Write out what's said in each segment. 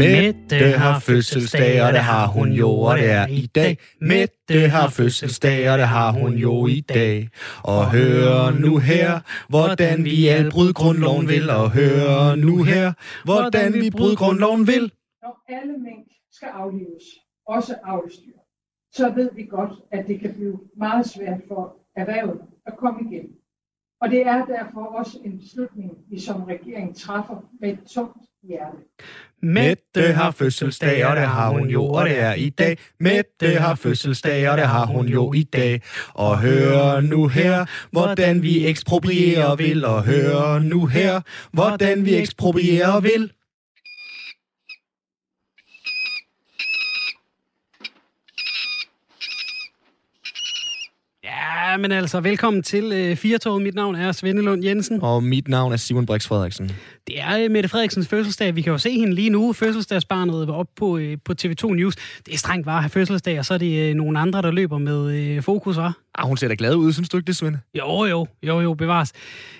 Mette har fødselsdag, og det har hun jo, og det er i dag. Mette har fødselsdag, og det har hun jo i dag. Og hør nu her, hvordan vi alt bryd grundloven vil. Og hør nu her, hvordan vi bryd grundloven vil. Når alle mink skal aflives, også avlstyr, så ved vi godt, at det kan blive meget svært for erhvervet at komme igen. Og det er derfor også en beslutning, vi som regering træffer med et tungt Ja. Mette har fødselsdag, og det har hun jo, og det er i dag. Mette har fødselsdag, og det har hun jo i dag. Og hør nu her, hvordan vi eksproprierer vil. Og hør nu her, hvordan vi eksproprierer vil. Ja, men altså, velkommen til øh, Firtoget. Mit navn er Svende Lund Jensen. Og mit navn er Simon Brix Frederiksen. Det er øh, Mette Frederiksens fødselsdag. Vi kan jo se hende lige nu. Fødselsdagsbarnet var op på, øh, på TV2 News. Det er strengt bare at have fødselsdag, og så er det øh, nogle andre, der løber med øh, fokus, var. Ah, hun ser da glad ud, synes du ikke det, Svende? Jo, jo, jo, jo, bevares.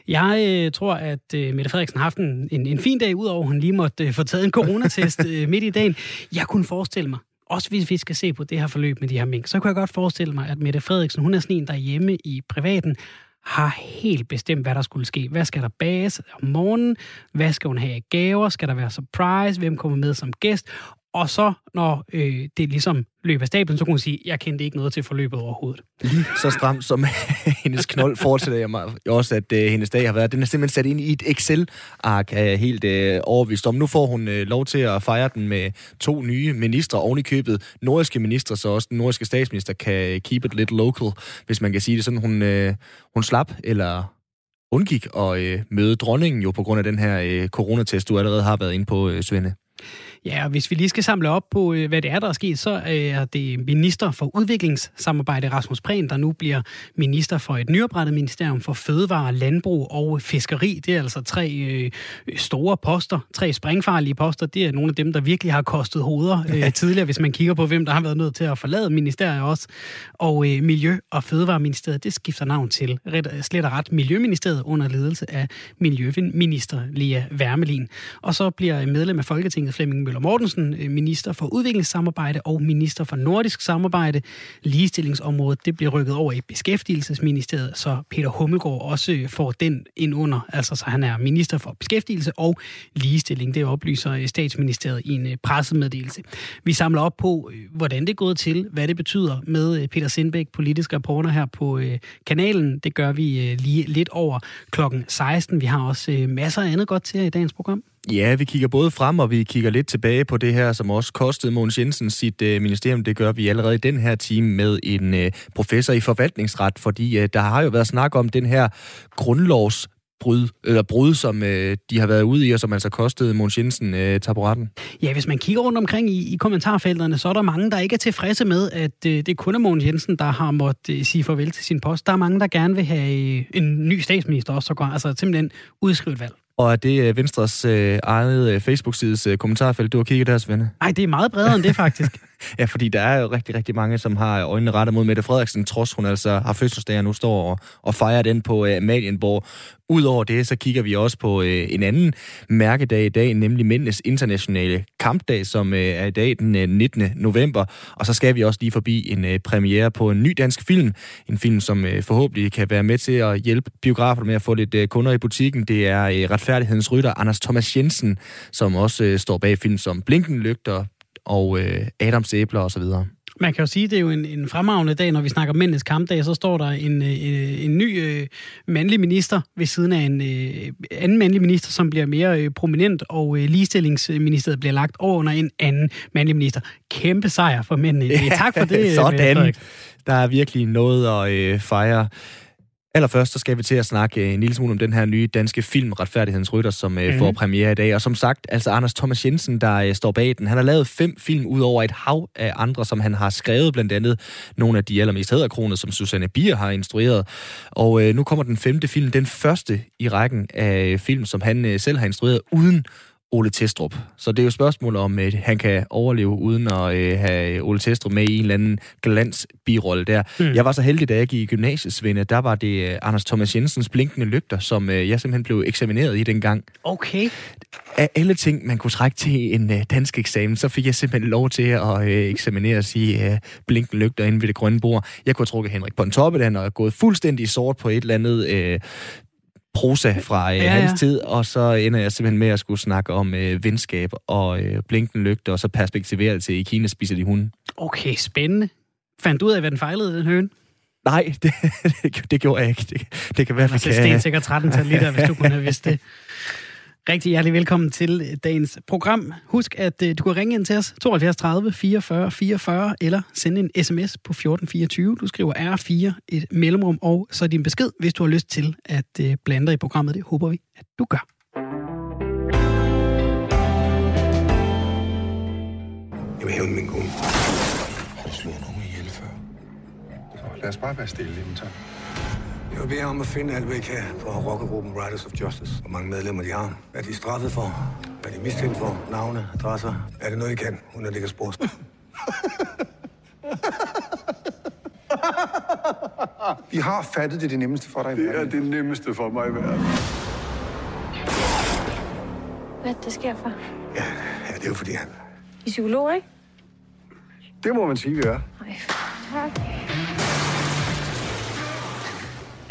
Jeg øh, tror, at øh, Mette Frederiksen har haft en, en, en fin dag, udover at hun lige måtte øh, få taget en coronatest øh, midt i dagen. Jeg kunne forestille mig, også hvis vi skal se på det her forløb med de her mink, så kunne jeg godt forestille mig, at Mette Frederiksen, hun er sådan en, der hjemme i privaten, har helt bestemt, hvad der skulle ske. Hvad skal der bages om morgenen? Hvad skal hun have af gaver? Skal der være surprise? Hvem kommer med som gæst? Og så, når øh, det ligesom løber af stablen, så kunne hun sige, jeg kendte ikke noget til forløbet overhovedet. Lige så stramt som hendes knold fortæller jeg mig også, at øh, hendes dag har været. Den er simpelthen sat ind i et Excel-ark, er jeg helt øh, overvist om. Nu får hun øh, lov til at fejre den med to nye ministre, oven i købet nordiske ministre, så også den nordiske statsminister kan øh, keep it little local, hvis man kan sige det sådan. Hun, øh, hun slap, eller undgik at øh, møde dronningen jo på grund af den her øh, coronatest, du allerede har været inde på, øh, Svende. Ja, og hvis vi lige skal samle op på, øh, hvad det er, der er sket, så er det minister for udviklingssamarbejde, Rasmus Prehn, der nu bliver minister for et nyoprettet ministerium for fødevare, landbrug og fiskeri. Det er altså tre øh, store poster, tre springfarlige poster. Det er nogle af dem, der virkelig har kostet hoveder øh, tidligere, hvis man kigger på, hvem der har været nødt til at forlade ministeriet også. Og øh, Miljø- og Fødevareministeriet, det skifter navn til ret, slet og ret Miljøministeriet under ledelse af Miljøminister Lea Wermelin. Og så bliver medlem af Folketinget Flemming Møller Mortensen, øh, minister for udviklingssamarbejde og minister for nordisk samarbejde. Ligestillingsområdet det bliver rykket over i beskæftigelsesministeriet, så Peter Hummelgaard også øh, får den ind under. Altså så han er minister for beskæftigelse og ligestilling. Det oplyser øh, statsministeriet i en pressemeddelelse. Vi samler op på, hvordan det er gået til, hvad det betyder med Peter Sindbæk, politisk reporter her på kanalen. Det gør vi lige lidt over klokken 16. Vi har også masser af andet godt til i dagens program. Ja, vi kigger både frem, og vi kigger lidt tilbage på det her, som også kostede Mogens Jensen sit øh, ministerium. Det gør vi allerede i den her time med en øh, professor i forvaltningsret, fordi øh, der har jo været snak om den her grundlovs brud, eller brud, som øh, de har været ude i, og som altså kostede Mogens Jensen øh, taburetten? Ja, hvis man kigger rundt omkring i, i kommentarfelterne, så er der mange, der ikke er tilfredse med, at øh, det kun er Mogens Jensen, der har måttet øh, sige farvel til sin post. Der er mange, der gerne vil have øh, en ny statsminister også, så går, altså simpelthen udskrive et valg. Og er det øh, Venstres øh, eget øh, Facebook-sides øh, kommentarfelt, du har kigget der, Svende? Nej, det er meget bredere end det, faktisk. ja, fordi der er jo rigtig, rigtig mange, som har øjnene rettet mod Mette Frederiksen, trods hun altså har fødselsdag og nu står og, og fejrer den på øh, Amalienborg. Udover det, så kigger vi også på øh, en anden mærkedag i dag, nemlig Mændenes Internationale Kampdag, som øh, er i dag den øh, 19. november. Og så skal vi også lige forbi en øh, premiere på en ny dansk film. En film, som øh, forhåbentlig kan være med til at hjælpe biograferne med at få lidt øh, kunder i butikken. Det er øh, Retfærdighedens Rytter, Anders Thomas Jensen, som også øh, står bag film som Blinken Lygter og øh, Adams Æbler osv. Man kan jo sige, at det er jo en, en fremragende dag, når vi snakker mændenes kampdag, så står der en, en, en ny øh, mandlig minister ved siden af en øh, anden mandlig minister, som bliver mere øh, prominent, og øh, ligestillingsministeriet bliver lagt over under en anden mandlig minister. Kæmpe sejr for mændene. Ja, tak for det. Sådan. Der er virkelig noget at øh, fejre. Allerførst så skal vi til at snakke øh, en lille smule om den her nye danske film, Retfærdighedens Rytter, som mm-hmm. får premiere i dag. Og som sagt, altså Anders Thomas Jensen, der øh, står bag den, han har lavet fem film ud over et hav af andre, som han har skrevet, blandt andet nogle af de allermest hæderkroner, som Susanne Bier har instrueret. Og øh, nu kommer den femte film, den første i rækken af film, som han øh, selv har instrueret, uden Ole Testrup. Så det er jo spørgsmål om, at han kan overleve uden at øh, have Ole Testrup med i en eller anden glans birolle der. Mm. Jeg var så heldig, da jeg gik i gymnasiet, Svende, der var det øh, Anders Thomas Jensens Blinkende Lygter, som øh, jeg simpelthen blev eksamineret i dengang. Okay. Af alle ting, man kunne trække til en øh, dansk eksamen, så fik jeg simpelthen lov til at øh, eksaminere i øh, Blinkende Lygter inde ved det grønne bord. Jeg kunne have trukket Henrik på en toppe, den og gået fuldstændig sort på et eller andet øh, prosa fra øh, ja, ja. hans tid, og så ender jeg simpelthen med at skulle snakke om øh, venskab og øh, blinkende lygter, og så perspektivere det til, i Kina spiser de hunde. Okay, spændende. Fandt du ud af, hvad den fejlede, den høne? Nej, det, det, det gjorde jeg ikke. Det, det kan være, at vi kan... Det er sikkert 13 liter, hvis du kunne have vidst det. Rigtig hjertelig velkommen til dagens program. Husk, at øh, du kan ringe ind til os 72 30 44 44 eller sende en sms på 1424. Du skriver R4 et mellemrum og så din besked, hvis du har lyst til at øh, blande dig i programmet. Det håber vi, at du gør. Jeg vil hævne min kone. Har du slået nogen ihjel før? lad os bare være stille, så. Jeg vil bede om at finde alt, hvad I kan for rockergruppen Riders of Justice. Hvor mange medlemmer de har. Hvad de er straffet for. Hvad de er mistænkt for. Navne, adresser. Er det noget, I kan, uden at ligge spor? Vi har fattet det det nemmeste for dig i verden. Det er det nemmeste for mig i verden. Hvad det sker for? Ja, ja det er jo fordi han... I psykolog, ikke? Det må man sige, vi er. Nej, tak.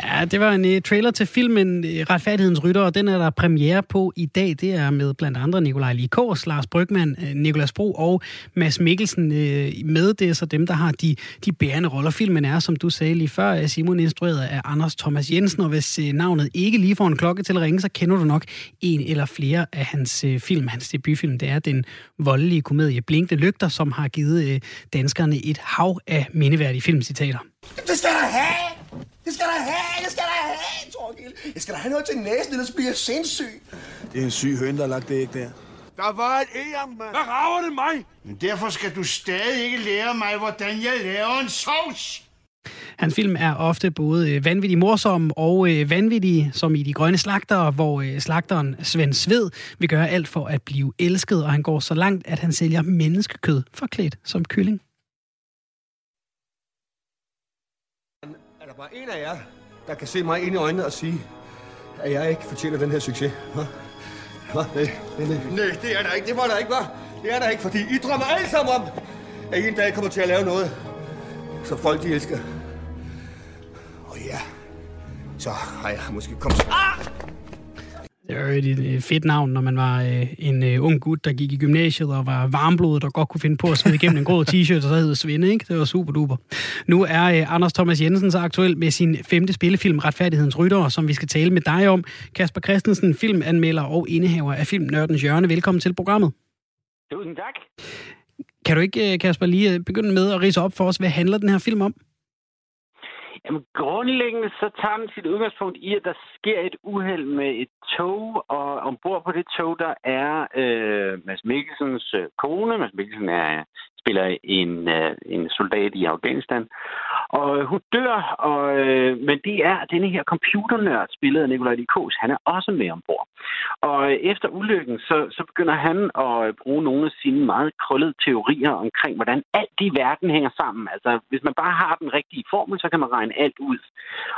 Ja, det var en uh, trailer til filmen øh, Retfærdighedens Rytter, og den er der premiere på i dag. Det er med blandt andre Nikolaj Likås, Lars Brygman, øh, Nikolas Bro og Mads Mikkelsen uh, med. Det er så dem, der har de, de bærende roller. Filmen er, som du sagde lige før, Simon instrueret af Anders Thomas Jensen, og hvis uh, navnet ikke lige får en klokke til at ringe, så kender du nok en eller flere af hans uh, film, hans debutfilm. Det er den voldelige komedie Blinkende Lygter, som har givet uh, danskerne et hav af mindeværdige filmcitater. Det skal der have! Det skal der have! Det skal der have, Torgild! Jeg skal der have noget til næsen, ellers bliver jeg sindssyg. Det er en syg høn, der har lagt det æg der. Der var et æg, mand. Hvad rager det mig? Men derfor skal du stadig ikke lære mig, hvordan jeg laver en sovs. Hans film er ofte både øh, vanvittig morsom og øh, vanvittig, som i De Grønne Slagter, hvor øh, slagteren Svend Sved vil gøre alt for at blive elsket, og han går så langt, at han sælger menneskekød forklædt som kylling. Bare en af jer, der kan se mig ind i øjnene og sige, at jeg ikke fortjener den her succes. Hva? Hva? Nej, nej, nej. nej, det er der ikke. Det var der ikke, var. Det er der ikke, fordi I drømmer alle sammen om, at I en dag kommer til at lave noget, så folk de elsker. Og ja, så har jeg måske kommet... Ah! Det var et fedt navn, når man var øh, en øh, ung gut, der gik i gymnasiet og var varmblodet og godt kunne finde på at svide igennem en grå t-shirt, og så hed Svende, ikke? Det var super duper. Nu er øh, Anders Thomas Jensen så aktuel med sin femte spillefilm, Retfærdighedens Rytter, som vi skal tale med dig om. Kasper Christensen, filmanmelder og indehaver af film Nørdens Hjørne. Velkommen til programmet. Tusind tak. Kan du ikke, Kasper, lige begynde med at rise op for os, hvad handler den her film om? Jamen, grundlæggende så tager den sit udgangspunkt i, at der sker et uheld med et tog, og ombord på det tog, der er øh, Mads Mikkelsens øh, kone. Mads Mikkelsen er spiller en, øh, en soldat i Afghanistan. Og øh, hun dør, og, øh, men det er denne her computernørd, spillet af Nikolaj Likos, han er også med ombord. Og øh, efter ulykken, så, så begynder han at øh, bruge nogle af sine meget krøllede teorier omkring, hvordan alt i verden hænger sammen. Altså, hvis man bare har den rigtige formel, så kan man regne alt ud.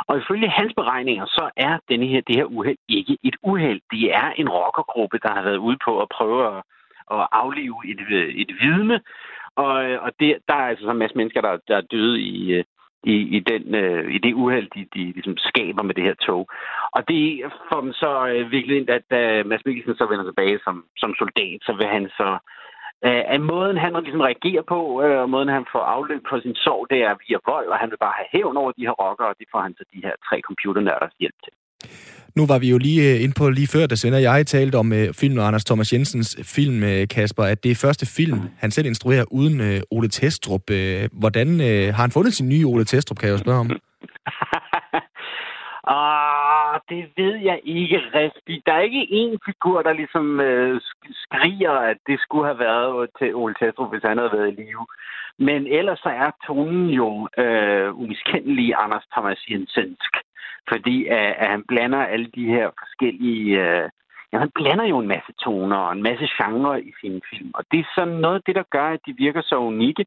Og ifølge hans beregninger, så er denne her, det her uheld ikke et uheld. Det er en rockergruppe, der har været ude på at prøve at, at aflive et, et vidne, og, og det, der er altså så en masse mennesker, der, der er døde i, i, i, den, øh, i det uheld, de, de ligesom skaber med det her tog. Og det får dem så øh, virkelig ind, at da øh, Mads Mikkelsen så vender tilbage som, som soldat, så vil han så øh, at måden, han ligesom reagerer på, øh, og måden, han får afløb på sin sorg, det er via vold, og han vil bare have hævn over de her rockere, og det får han så de her tre computernørders hjælp til. Nu var vi jo lige øh, ind på lige før, da Svend og jeg talte om øh, uh, filmen og Anders Thomas Jensens film, uh, Kasper, at det er første film, han selv instruerer uden uh, Ole Testrup. Uh, hvordan uh, har han fundet sin nye Ole Testrup, kan jeg jo spørge om? Ah, det ved jeg ikke rigtigt. Der er ikke én figur, der ligesom øh, skriger, at det skulle have været til Ole Testrup, hvis han havde været i live. Men ellers så er tonen jo øh, umiskendelig Anders Thomas Jensensk fordi at, at han blander alle de her forskellige øh, ja, han blander jo en masse toner og en masse genre i sine film. Og det er sådan noget af det, der gør, at de virker så unikke,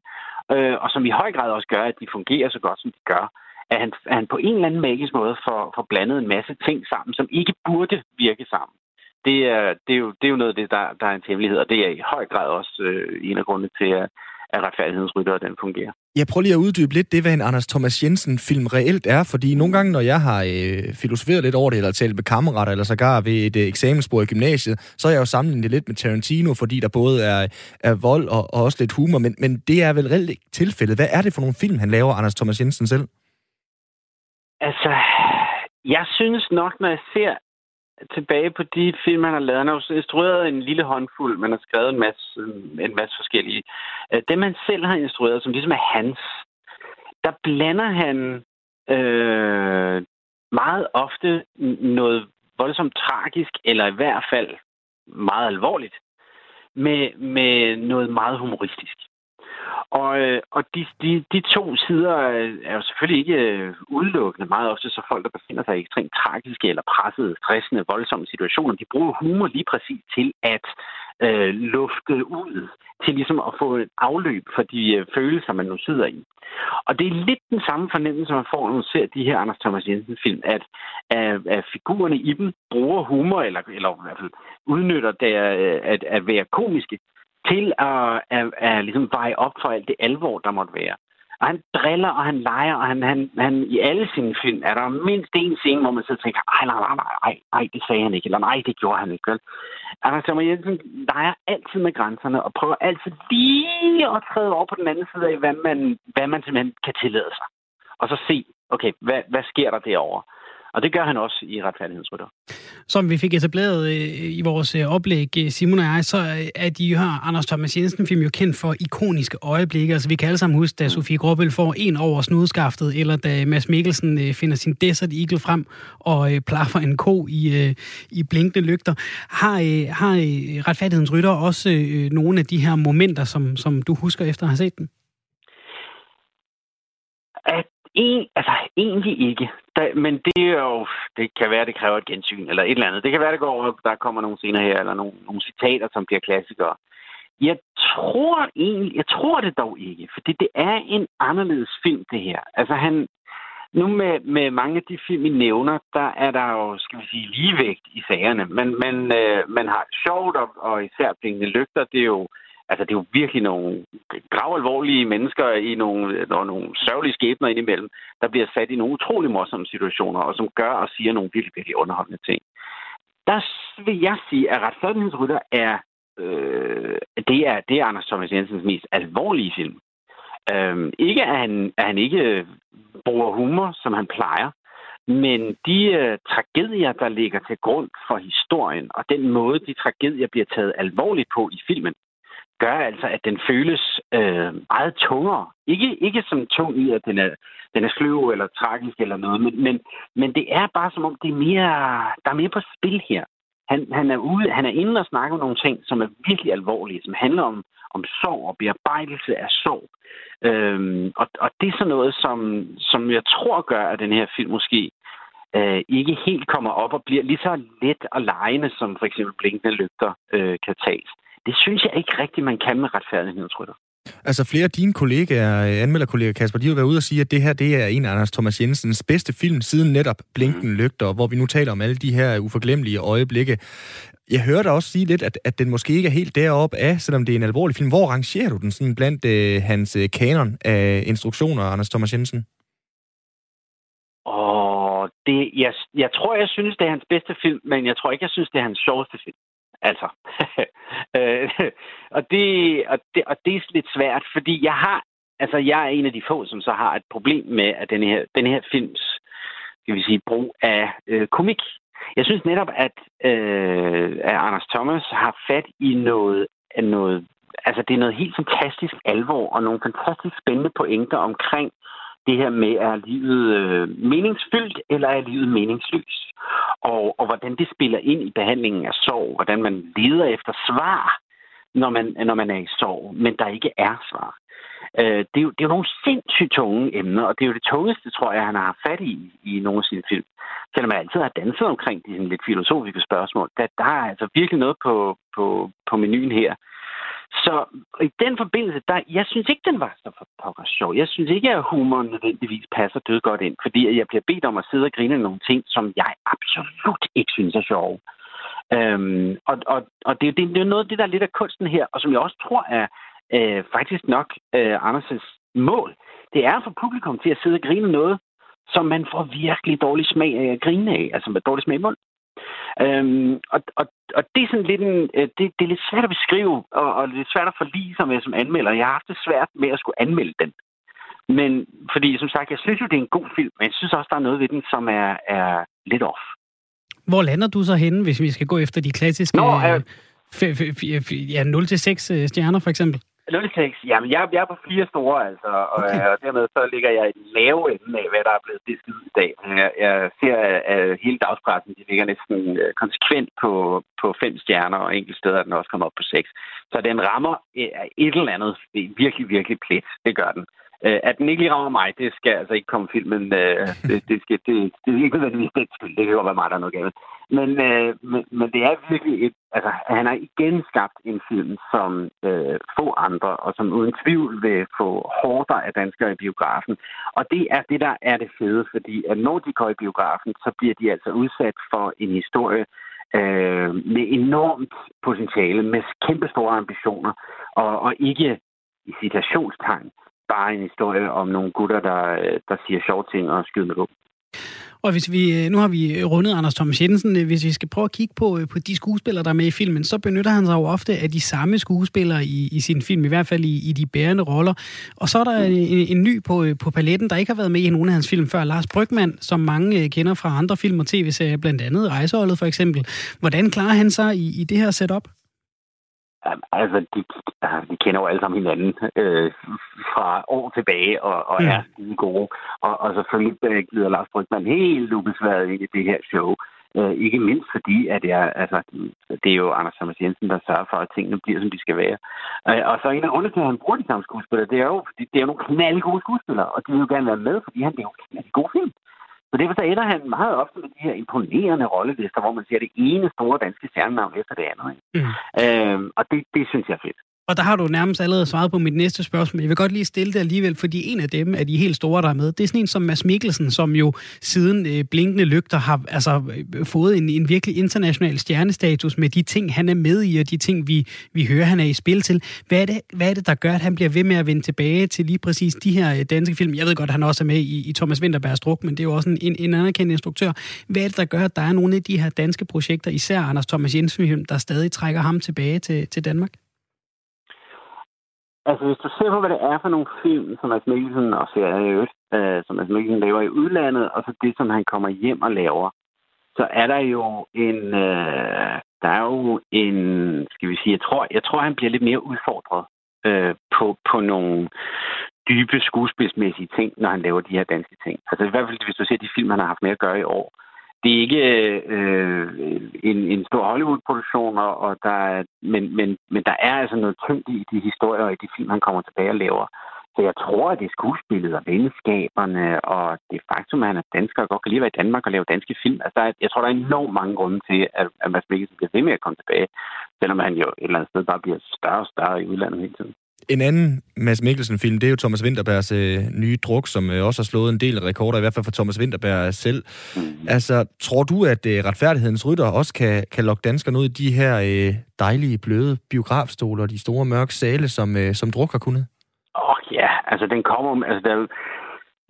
øh, og som i høj grad også gør, at de fungerer så godt, som de gør. At han, at han på en eller anden magisk måde får, får blandet en masse ting sammen, som ikke burde virke sammen. Det er, det er, jo, det er jo noget af det, der, der er en hemmelighed, og det er i høj grad også øh, en af grundene til, at, at retfærdighedsrytter, den fungerer. Jeg prøver lige at uddybe lidt det, hvad en Anders Thomas Jensen-film reelt er, fordi nogle gange, når jeg har øh, filosoferet lidt over det, eller talt med kammerater, eller sågar ved et øh, eksamensbord i gymnasiet, så har jeg jo sammenlignet det lidt med Tarantino, fordi der både er, er vold og, og også lidt humor, men, men det er vel reelt ikke tilfældet. Hvad er det for nogle film, han laver, Anders Thomas Jensen selv? Altså, jeg synes nok, når jeg ser tilbage på de film, han har lavet. Han har instrueret en lille håndfuld, men har skrevet en masse, en masse forskellige. Det, dem, han selv har instrueret, som ligesom er hans, der blander han øh, meget ofte noget voldsomt tragisk, eller i hvert fald meget alvorligt, med, med noget meget humoristisk. Og, øh, og de, de, de to sider er jo selvfølgelig ikke øh, udelukkende. Meget ofte så folk, der befinder sig i ekstremt tragiske eller pressede, stressende, voldsomme situationer, de bruger humor lige præcis til at øh, lufte ud, til ligesom at få et afløb for de øh, følelser, man nu sidder i. Og det er lidt den samme fornemmelse, man får, når man ser de her Anders Thomas Jensen-film, at, at, at figurerne i dem bruger humor, eller, eller i hvert fald udnytter det at, at, at være komiske, til at, at, at ligesom veje op for alt det alvor, der måtte være. Og han driller, og han leger, og han, han, han, i alle sine film er der mindst en scene, hvor man så tænker, ej, nej, nej, nej, nej, det sagde han ikke, eller nej, det gjorde han ikke, vel? Anders Thomas Jensen leger altid med grænserne, og prøver altid lige at træde over på den anden side af, hvad man, hvad man simpelthen kan tillade sig. Og så se, okay, hvad, hvad sker der derovre? Og det gør han også i retfærdighedsrytter. Som vi fik etableret øh, i vores øh, oplæg, øh, Simon og jeg, så er de her Anders Thomas Jensen-film jo kendt for ikoniske øjeblikke. Altså vi kan alle sammen huske, da mm. Sofie Gråbøl får en over snudskaftet, eller da Mads Mikkelsen finder sin Desert Eagle frem og plaffer en ko i, i blinkende lygter. Har, har retfærdighedens rytter også nogle af de her momenter, som, som du husker efter at have set den? At en, altså, egentlig ikke. Da, men det er jo, det kan være, det kræver et gensyn, eller et eller andet. Det kan være, det går, der kommer nogle scener her, eller nogle, nogle citater, som bliver klassikere. Jeg tror egentlig, jeg tror det dog ikke, fordi det er en anderledes film, det her. Altså han, nu med, med mange af de film, I nævner, der er der jo, skal vi sige, ligevægt i sagerne. Men man, øh, man har sjovt, og, og især Blinkende Lygter, det er jo, altså det er jo virkelig nogle gravalvorlige mennesker i nogle, og nogle sørgelige skæbner indimellem, der bliver sat i nogle utrolig morsomme situationer, og som gør og siger nogle virkelig, virkelig underholdende ting. Der vil jeg sige, at Retfærdighedsrytter er, øh, det er, det er Anders Thomas Jensens mest alvorlige film. Øh, ikke at han, at han ikke bruger humor, som han plejer, men de øh, tragedier, der ligger til grund for historien, og den måde, de tragedier bliver taget alvorligt på i filmen, gør altså, at den føles øh, meget tungere. Ikke, ikke som tung i, at den er, den er sløv eller tragisk eller noget, men, men, men det er bare som om, det er mere, der er mere på spil her. Han, han, er ude, han er inde og snakker om nogle ting, som er virkelig alvorlige, som handler om, om sorg og bearbejdelse af sorg. Øhm, og, og det er sådan noget, som, som jeg tror gør, at den her film måske øh, ikke helt kommer op og bliver lige så let og lejende, som for eksempel Blinkende Lygter øh, kan tages. Det synes jeg ikke rigtigt, man kan med retfærdighedsrytter. Altså flere af dine kollegaer, anmelderkollegaer Kasper, de har været ude og sige, at det her det er en af Anders Thomas Jensens bedste film siden netop Blinken mm. Lygter, hvor vi nu taler om alle de her uforglemmelige øjeblikke. Jeg hørte også sige lidt, at, at den måske ikke er helt deroppe af, selvom det er en alvorlig film. Hvor rangerer du den sådan blandt øh, hans øh, kanon af instruktioner, Anders Thomas Jensen? Og det, jeg, jeg tror, jeg synes, det er hans bedste film, men jeg tror ikke, jeg synes, det er hans sjoveste film. Altså. Øh, og, det, og, det, og det er lidt svært, fordi jeg har, altså jeg er en af de få, som så har et problem med, at den her, den her films, skal vi sige, brug af øh, komik. Jeg synes netop, at, øh, at Anders Thomas har fat i noget, noget, altså det er noget helt fantastisk alvor, og nogle fantastisk spændende pointer omkring det her med, er livet øh, meningsfyldt, eller er livet meningsløst? Og, og hvordan det spiller ind i behandlingen af sorg, hvordan man leder efter svar, når man, når man er i sorg, men der ikke er svar. Øh, det, er jo, det er jo nogle sindssygt tunge emner, og det er jo det tungeste, tror jeg, han har fat i i nogle af sine film. selvom jeg altid har danset omkring de sådan lidt filosofiske spørgsmål, der, der er altså virkelig noget på, på, på menuen her. Så i den forbindelse, der, jeg synes ikke, den var så for pokker sjov. Jeg synes ikke, at humoren nødvendigvis passer død godt ind, fordi jeg bliver bedt om at sidde og grine nogle ting, som jeg absolut ikke synes er sjove. Øhm, og og, og det, det, det er noget af det, der er lidt af kunsten her, og som jeg også tror er øh, faktisk nok øh, Anders' mål. Det er at få publikum til at sidde og grine noget, som man får virkelig dårlig smag af at grine af, altså med dårlig smag i mund. Øhm, og, og, og det er sådan lidt en, øh, det, det er lidt svært at beskrive, og, og lidt svært at forlige sig med som anmelder. Jeg har haft det svært med at skulle anmelde den. Men fordi, som sagt, jeg synes jo, det er en god film, men jeg synes også, der er noget ved den, som er, er lidt off. Hvor lander du så henne, hvis vi skal gå efter de klassiske Nå, øh, f- f- f- ja, 0-6 stjerner, for eksempel? 06, jamen jeg, jeg er på fire store, altså, og, okay. og dermed så ligger jeg i den lave ende af, hvad der er blevet disket i dag. Jeg, jeg ser, at hele dagspressen, de ligger næsten øh, konsekvent på, på fem stjerner, og enkelte steder er den også kommet op på seks. Så den rammer øh, et eller andet virkelig, virkelig plet. Det gør den. Uh, at den ikke lige rammer mig, det skal altså ikke komme filmen. Uh, det, det, skal, det, det er ikke nødvendigvis den skyld. Det kan jo være mig, der er noget galt. Men, uh, men, men det er virkelig et... Altså, han har igen skabt en film, som uh, få andre, og som uden tvivl vil få hårdere af danskere i biografen. Og det er det, der er det fede, fordi at når de går i biografen, så bliver de altså udsat for en historie, uh, med enormt potentiale, med kæmpe store ambitioner, og, og ikke i citationstegn bare en historie om nogle gutter, der, der siger sjove ting og skyder med våben. Og hvis vi, nu har vi rundet Anders Thomas Jensen. Hvis vi skal prøve at kigge på, på de skuespillere, der er med i filmen, så benytter han sig jo ofte af de samme skuespillere i, i sin film, i hvert fald i, i de bærende roller. Og så er der en, en ny på, på paletten, der ikke har været med i nogen af hans film før, Lars Brygman, som mange kender fra andre film og tv-serier, blandt andet Rejseholdet for eksempel. Hvordan klarer han sig i, i det her setup? Altså, de, de kender jo alle sammen hinanden øh, fra år tilbage, og, og mm. er skide gode. Og, og selvfølgelig øh, glider Lars Brygman helt ubesværet ind i det her show. Øh, ikke mindst fordi, at jeg, altså, det er jo Anders Thomas Jensen, der sørger for, at tingene bliver, som de skal være. Øh, og så en af grundene til, at han bruger de samme skuespillere, det er jo, fordi det er jo nogle knalde gode skuespillere, og de vil jo gerne være med, fordi han er jo en god film. Så derfor så ender han meget ofte med de her imponerende rollelister, hvor man ser det ene store danske stjernenavn efter det andet. Ikke? Mm. Øhm, og det, det synes jeg er fedt. Og der har du nærmest allerede svaret på mit næste spørgsmål. Jeg vil godt lige stille det alligevel, fordi en af dem, af de helt store, der er med, det er sådan en som Mads Mikkelsen, som jo siden øh, Blinkende Lygter har altså, øh, fået en, en virkelig international stjernestatus med de ting, han er med i, og de ting, vi, vi hører, han er i spil til. Hvad er, det, hvad er det, der gør, at han bliver ved med at vende tilbage til lige præcis de her øh, danske film? Jeg ved godt, at han også er med i, i Thomas Winterbergs druk, men det er jo også en, en, en anerkendt instruktør. Hvad er det, der gør, at der er nogle af de her danske projekter, især Anders Thomas Jensen, der stadig trækker ham tilbage til, til Danmark? Altså, hvis du ser på, hvad det er for nogle film, som Mads Mikkelsen og serier øh, som Mads Mikkelsen laver i udlandet, og så det, som han kommer hjem og laver, så er der jo en, øh, der er jo en, skal vi sige, jeg tror, jeg tror han bliver lidt mere udfordret øh, på, på nogle dybe skuespilsmæssige ting, når han laver de her danske ting. Altså i hvert fald, hvis du ser de film, han har haft med at gøre i år, det er ikke øh, en, en stor Hollywood-produktion, og der er, men, men, men der er altså noget tyngde i de historier og i de film, han kommer tilbage og laver. Så jeg tror, at det er skuespillet og venskaberne og det faktum, at han er dansker og godt kan lide at være i Danmark og lave danske film. Altså, der er, jeg tror, der er enormt mange grunde til, at, at Mads Mikkelsen bliver ved med at komme tilbage, selvom han jo et eller andet sted bare bliver større og større i udlandet hele tiden. En anden Mads Mikkelsen-film, det er jo Thomas Winterbergs øh, nye druk, som øh, også har slået en del rekorder, i hvert fald for Thomas Winterberg selv. Mm. Altså, tror du, at øh, retfærdighedens rytter også kan, kan lokke danskerne ud i de her øh, dejlige, bløde biografstoler og de store mørke sale, som, øh, som druk har kunnet? Åh oh, ja, altså den kommer... Altså, der,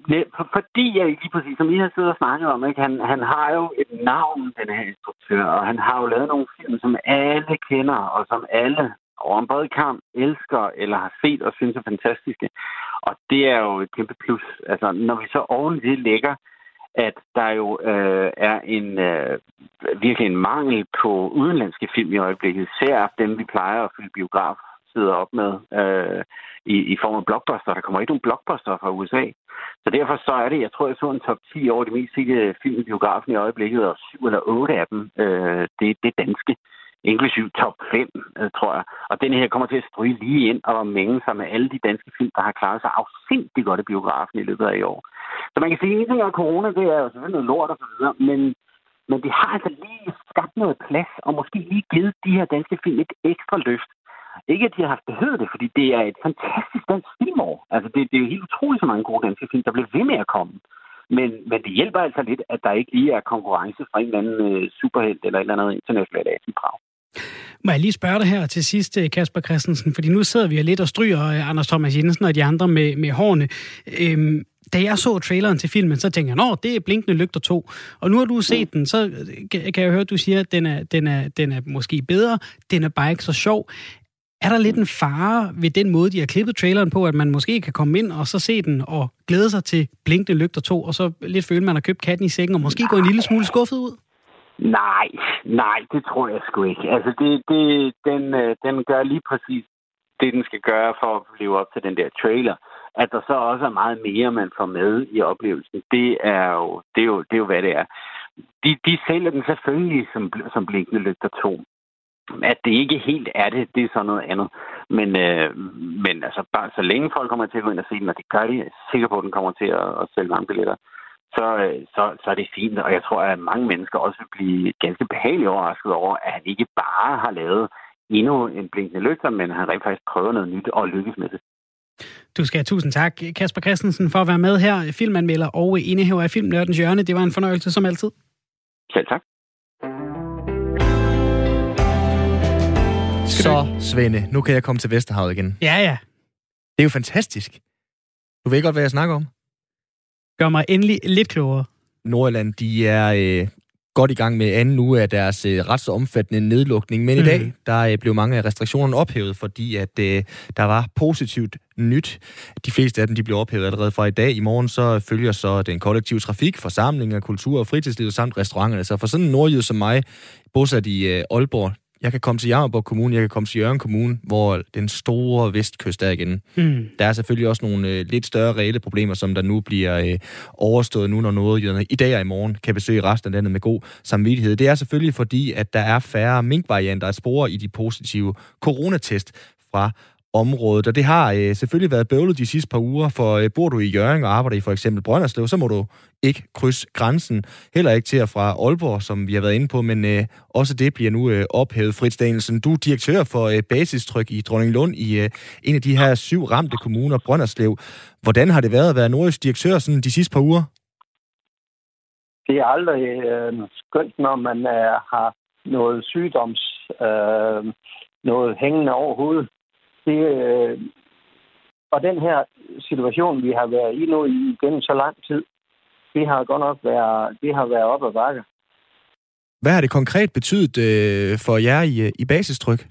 det, for, fordi jeg lige præcis, som I har siddet og snakket om, ikke? Han, han har jo et navn, den her instruktør, og han har jo lavet nogle film, som alle kender, og som alle over en bred kamp elsker eller har set og synes er fantastiske. Og det er jo et kæmpe plus. Altså, når vi så oven det lægger, at der jo øh, er en øh, virkelig en mangel på udenlandske film i øjeblikket, især dem, vi plejer at fylde biograf sidder op med øh, i, i form af blockbuster. Der kommer ikke nogen blockbuster fra USA. Så derfor så er det, jeg tror, jeg så en top 10 over de mest sete film i biografen i øjeblikket, og syv eller otte af dem, øh, det, det er danske inklusiv top 5, øh, tror jeg. Og den her kommer til at stryge lige ind og mænge sig med alle de danske film, der har klaret sig afsindigt godt i biografen i løbet af i år. Så man kan sige, at en ting er corona, det er jo selvfølgelig noget lort og så videre, men, men det har altså lige skabt noget plads, og måske lige givet de her danske film et ekstra løft. Ikke, at de har haft behøvet det, fordi det er et fantastisk dansk filmår. Altså, det, det er jo helt utroligt så mange gode danske film, der bliver ved med at komme. Men, men det hjælper altså lidt, at der ikke lige er konkurrence fra en eller anden øh, superhelt eller et eller andet internationalt Asienprav. Må jeg lige spørge dig her til sidst, øh, Kasper Christensen, fordi nu sidder vi lidt og stryger øh, Anders Thomas Jensen og de andre med, med hårene. Øhm, da jeg så traileren til filmen, så tænkte jeg, nå, det er Blinkende Lygter 2. Og nu har du set den, så øh, kan jeg høre, at du siger, at den er, den, er, den er måske bedre, den er bare ikke så sjov. Er der lidt en fare ved den måde, de har klippet traileren på, at man måske kan komme ind og så se den og glæde sig til Blinkende Lygter 2, og så lidt føle, at man har købt katten i sækken, og måske gå en lille smule skuffet ud? Nej, nej, det tror jeg sgu ikke. Altså, det, det, den, øh, den gør lige præcis det, den skal gøre for at leve op til den der trailer. At der så også er meget mere, man får med i oplevelsen, det er jo, det er jo, det er jo hvad det er. De, de sælger den selvfølgelig som, som blinkende lygter 2. At det ikke helt er det, det er så noget andet. Men, øh, men altså, bare så længe folk kommer til at gå ind og se den, og det gør de, jeg er sikker på, at den kommer til at, at sælge mange billetter, øh, så, så er det fint. Og jeg tror, at mange mennesker også vil blive ganske behageligt overrasket over, at han ikke bare har lavet endnu en blinkende lygter, men han rent faktisk prøver noget nyt og lykkes med det. Du skal have tusind tak, Kasper Christensen, for at være med her. Filmanmelder og indehaver af Filmnørdens Hjørne. Det var en fornøjelse som altid. Selv tak. Så, Svende, nu kan jeg komme til Vesterhavet igen. Ja, ja. Det er jo fantastisk. Du ved godt, hvad jeg snakker om? Gør mig endelig lidt klogere. Nordjylland, de er øh, godt i gang med anden uge af deres øh, ret så omfattende nedlukning. Men mm. i dag, der øh, blev mange af restriktionerne ophævet, fordi at øh, der var positivt nyt. De fleste af dem de blev ophævet allerede fra i dag. I morgen så følger så den kollektive trafik, forsamlinger, kultur- og fritidslivet samt restauranterne. Så for sådan en nordjyd som mig, bosat i øh, Aalborg, jeg kan komme til Jammerborg Kommune, jeg kan komme til Jørgen Kommune, hvor den store vestkyst er igen. Mm. Der er selvfølgelig også nogle øh, lidt større reelle problemer, som der nu bliver øh, overstået nu, når nordjyderne i dag og i morgen kan besøge resten af landet med god samvittighed. Det er selvfølgelig fordi, at der er færre minkvarianter at spore i de positive coronatest fra området. Og det har øh, selvfølgelig været bøvlet de sidste par uger, for øh, bor du i Jørgen og arbejder i for eksempel Brønderslev, så må du ikke krydse grænsen. Heller ikke til og fra Aalborg, som vi har været inde på, men øh, også det bliver nu øh, ophævet. Fritz Danielsen, du er direktør for øh, basistryk i Dronninglund i øh, en af de her syv ramte kommuner, Brønderslev. Hvordan har det været at være nordisk direktør sådan de sidste par uger? Det er aldrig øh, skønt, når man øh, har noget sygdoms, øh, noget hængende over hovedet det, øh, og den her situation, vi har været i nu i gennem så lang tid, det har godt nok været, det har været op ad bakke. Hvad har det konkret betydet øh, for jer i, i basistryk?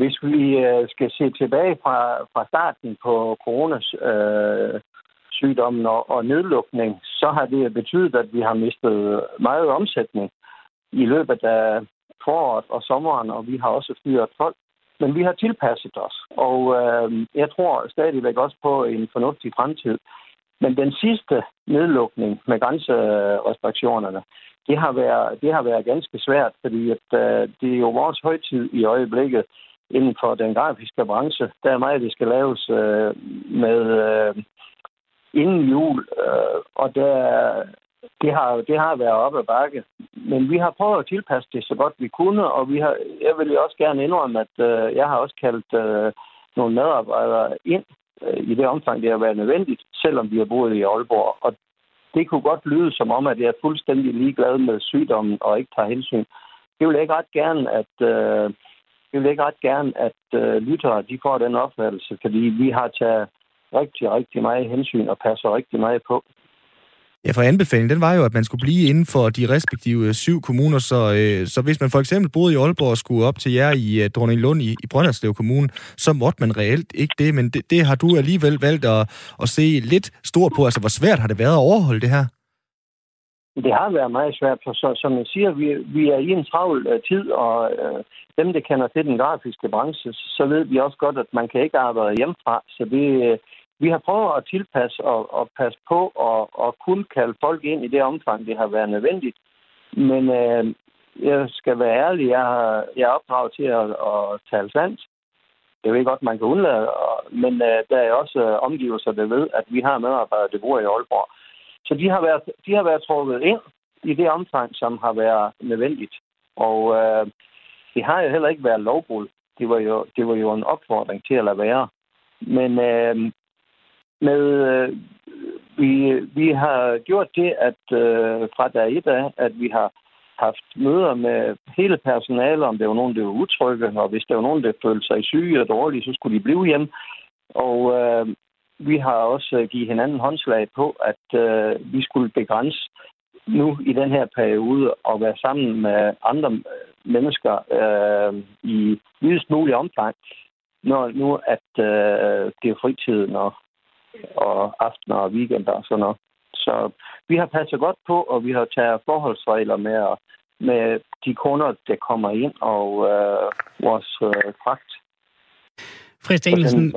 Hvis vi øh, skal se tilbage fra, fra starten på coronas øh, sygdommen og, og nedlukning, så har det betydet, at vi har mistet meget omsætning i løbet af foråret og sommeren, og vi har også fyret folk. Men vi har tilpasset os, og øh, jeg tror stadigvæk også på en fornuftig fremtid. Men den sidste nedlukning med grænserestriktionerne, det har været, det har været ganske svært, fordi at, øh, det er jo vores højtid i øjeblikket inden for den grafiske branche. Der er meget, det skal laves øh, med øh, inden jul, øh, og der, det har, det har været op ad bakke. Men vi har prøvet at tilpasse det så godt vi kunne, og vi har, jeg vil jo også gerne indrømme, at øh, jeg har også kaldt øh, nogle medarbejdere ind øh, i det omfang, det har været nødvendigt, selvom vi har boet i Aalborg. Og det kunne godt lyde som om, at jeg er fuldstændig ligeglad med sygdommen og ikke tager hensyn. Det vil jeg ikke ret gerne, at, øh, det vil ikke ret gerne, at øh, lyttere de får den opfattelse, fordi vi har taget rigtig, rigtig meget hensyn og passer rigtig meget på. Ja, for anbefalingen, den var jo, at man skulle blive inden for de respektive øh, syv kommuner, så, øh, så hvis man for eksempel boede i Aalborg og skulle op til jer i øh, uh, Dronninglund i, i Brønderslev Kommune, så måtte man reelt ikke det, men det, det har du alligevel valgt at, at se lidt stort på. Altså, hvor svært har det været at overholde det her? Det har været meget svært, for så, som jeg siger, vi, vi er i en travl øh, tid, og øh, dem, der kender til den grafiske branche, så ved vi også godt, at man kan ikke arbejde hjemmefra, så det, Øh, vi har prøvet at tilpasse og, og passe på og, og kun kalde folk ind i det omfang, det har været nødvendigt. Men øh, jeg skal være ærlig, jeg, har, jeg er opdraget til at, at tale sandt. Det ved godt, man kan undlade, og, men øh, der er også øh, omgivelser, der ved, at vi har medarbejdere, der bor i Aalborg. Så de har været, de har været trukket ind i det omfang, som har været nødvendigt. Og øh, det har jo heller ikke været lovbrud. Det var jo, det var jo en opfordring til at lade være. Men øh, med, øh, vi, vi har gjort det, at øh, fra dag et af, at vi har haft møder med hele personalet, om der var nogen, der var utrygge, og hvis der var nogen, der følte sig syge og dårlige, så skulle de blive hjemme. Og øh, vi har også øh, givet hinanden håndslag på, at øh, vi skulle begrænse nu i den her periode at være sammen med andre mennesker øh, i videst mulig omfang, når nu at øh, det er fritiden og, og aftener og weekender og sådan noget. Så vi har passet godt på, og vi har taget forholdsregler med, med de kunder, der kommer ind, og øh, vores øh, fragt. Frist Danielsen,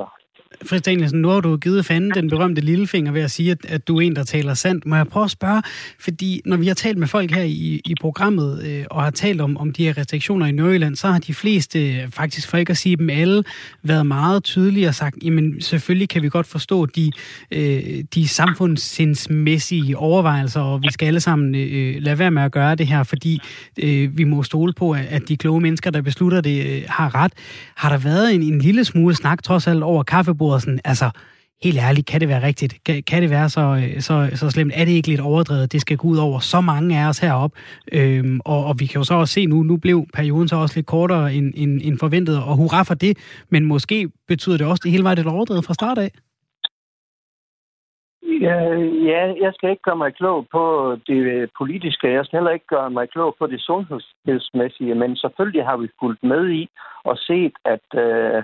Frits Danielsen, nu har du givet fanden den berømte lillefinger ved at sige, at, at du er en, der taler sandt. Må jeg prøve at spørge, fordi når vi har talt med folk her i, i programmet, øh, og har talt om, om de her restriktioner i Nørjylland, så har de fleste, øh, faktisk for ikke at sige dem alle, været meget tydelige og sagt, jamen selvfølgelig kan vi godt forstå de, øh, de samfundssindsmæssige overvejelser, og vi skal alle sammen øh, lade være med at gøre det her, fordi øh, vi må stole på, at de kloge mennesker, der beslutter det, øh, har ret. Har der været en, en lille smule snak trods alt over kaffebordet, sådan, altså, helt ærligt, kan det være rigtigt? Kan, kan det være så, øh, så, så slemt? Er det ikke lidt overdrevet? Det skal gå ud over så mange af os heroppe. Øhm, og, og vi kan jo så også se nu, nu blev perioden så også lidt kortere end, end, end forventet, og hurra for det. Men måske betyder det også, at det hele var lidt overdrevet fra start af? Ja, ja, jeg skal ikke gøre mig klog på det øh, politiske. Jeg skal heller ikke gøre mig klog på det sundhedsmæssige, men selvfølgelig har vi fulgt med i og set, at øh,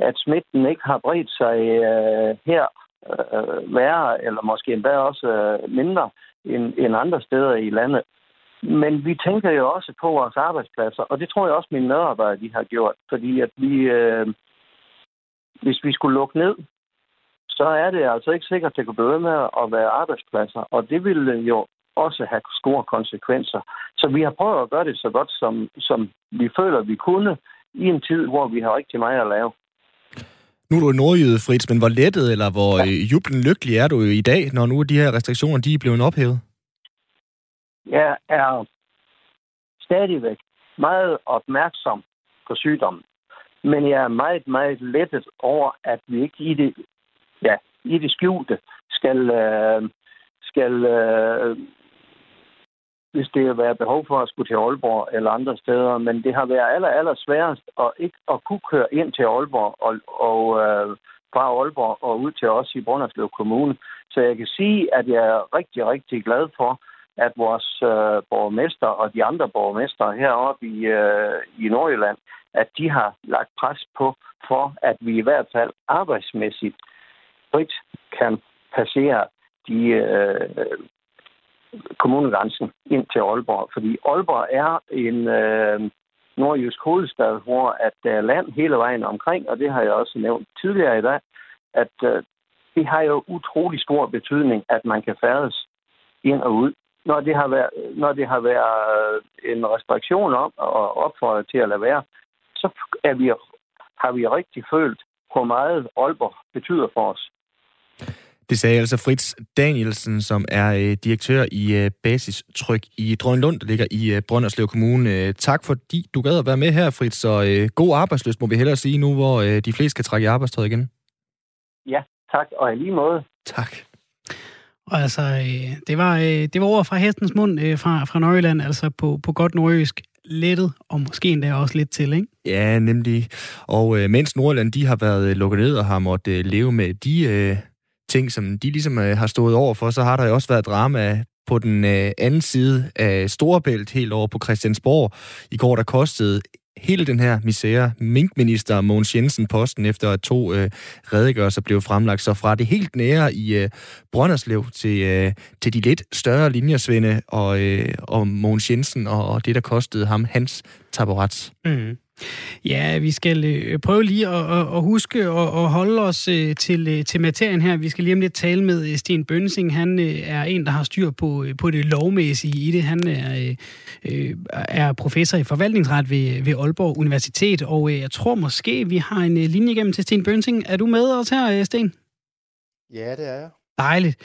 at smitten ikke har bredt sig øh, her øh, værre, eller måske endda også øh, mindre end, end andre steder i landet. Men vi tænker jo også på vores arbejdspladser, og det tror jeg også mine medarbejdere de har gjort, fordi at vi, øh, hvis vi skulle lukke ned, så er det altså ikke sikkert, at det kan blive med at være arbejdspladser, og det ville jo også have store konsekvenser. Så vi har prøvet at gøre det så godt, som, som vi føler, vi kunne, i en tid, hvor vi har rigtig meget at lave. Nu er du nordjyde, Fritz, men hvor lettet eller hvor ja. Øh, jublen lykkelig er du i dag, når nu de her restriktioner de er blevet ophævet? Jeg er stadigvæk meget opmærksom på sygdommen. Men jeg er meget, meget lettet over, at vi ikke i det, ja, i det skjulte skal, øh, skal øh, hvis det har været behov for at skulle til Aalborg eller andre steder. Men det har været aller, aller sværest at ikke at kunne køre ind til Aalborg og, og øh, fra Aalborg og ud til os i Brønderslev Kommune. Så jeg kan sige, at jeg er rigtig, rigtig glad for, at vores øh, borgmester og de andre borgmester heroppe i, øh, i Nordjylland, at de har lagt pres på for, at vi i hvert fald arbejdsmæssigt frit kan passere de øh, kommunegrænsen ind til Aalborg. Fordi Aalborg er en øh, nordjysk hovedstad, hvor at der er land hele vejen omkring, og det har jeg også nævnt tidligere i dag, at øh, det har jo utrolig stor betydning, at man kan færdes ind og ud. Når det har været, når det har været øh, en restriktion om og opfordret til at lade være, så er vi, har vi rigtig følt, hvor meget Aalborg betyder for os. Det sagde altså Fritz Danielsen, som er øh, direktør i øh, Basistryk i Drønlund, der ligger i øh, Brønderslev Kommune. Øh, tak fordi du gad at være med her, Fritz, og øh, god arbejdsløst må vi hellere sige nu, hvor øh, de fleste skal trække i arbejdstøjet igen. Ja, tak, og i lige måde. Tak. Og altså, øh, det, var, øh, det var ord fra hestens mund øh, fra, fra Nørjylland, altså på, på godt nordjysk lettet, og måske endda også lidt til, ikke? Ja, nemlig. Og øh, mens Nordjylland de har været lukket ned og har måttet øh, leve med de øh, ting, som de ligesom øh, har stået over for, så har der jo også været drama på den øh, anden side af Storebælt, helt over på Christiansborg. I går der kostede hele den her misære minkminister Mogens Jensen posten, efter at to øh, redegørelser blev fremlagt. Så fra det helt nære i øh, Brønderslev til, øh, til de lidt større linjersvende og, øh, og Mogens Jensen og, og det, der kostede ham hans taburet. Mm. Ja, vi skal øh, prøve lige at, at, at huske at, at holde os øh, til, øh, til materien her. Vi skal lige om lidt tale med Sten Bønsing. Han er en, der har styr på, på det lovmæssige i det. Han er, er professor i forvaltningsret ved, ved Aalborg Universitet, og jeg tror måske, vi har en linje igennem til Sten Bønsing. Er du med os her, Sten? Ja, det er jeg. Dejligt.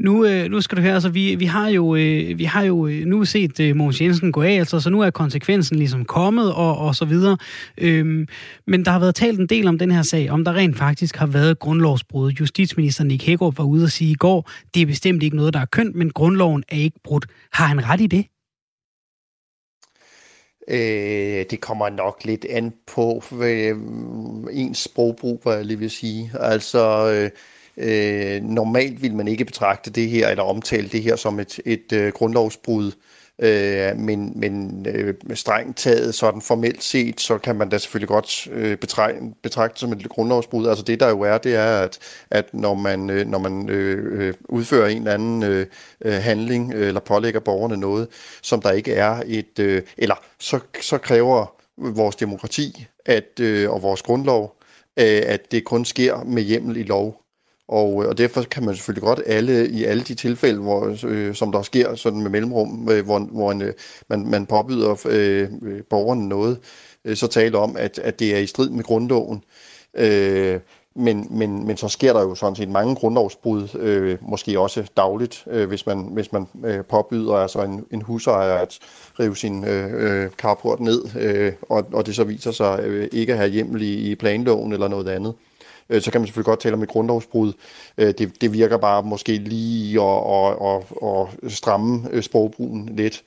Nu, øh, nu skal du høre, altså vi, vi har jo, øh, vi har jo øh, nu set øh, Mogens Jensen gå af, altså, så nu er konsekvensen ligesom kommet og, og så videre. Øhm, men der har været talt en del om den her sag, om der rent faktisk har været grundlovsbrud. Justitsminister Nick Hækkerup var ude og sige i går, det er bestemt ikke noget, der er kønt, men grundloven er ikke brudt. Har han ret i det? Øh, det kommer nok lidt an på øh, ens sprogbrug, hvad jeg lige vil sige. Altså, øh, Øh, normalt vil man ikke betragte det her, eller omtale det her som et, et øh, grundlovsbrud, øh, men, men øh, strengt taget sådan formelt set, så kan man da selvfølgelig godt øh, betragte, betragte som et grundlovsbrud. Altså det der jo er, det er, at, at når man, øh, når man øh, øh, udfører en eller anden øh, øh, handling, øh, eller pålægger borgerne noget, som der ikke er et, øh, eller så, så kræver vores demokrati at, øh, og vores grundlov, øh, at det kun sker med hjemmel i lov. Og, øh, og derfor kan man selvfølgelig godt alle i alle de tilfælde, hvor, øh, som der sker sådan med mellemrum, øh, hvor, hvor en, øh, man, man påbyder øh, øh borgerne noget, øh, så tale om, at, at det er i strid med grundloven. Øh, men, men, men så sker der jo sådan set mange grundlovsbrud, øh, måske også dagligt, øh, hvis man, hvis man øh, påbyder altså en, en husejer at rive sin øh, øh carport ned, øh, og, og det så viser sig øh, ikke at have hjemmel i, i planloven eller noget andet. Øh, så kan man selvfølgelig godt tale om et grundlovsbrud. Øh, det, det virker bare måske lige at, at, at, at stramme øh, sprogbrugen lidt.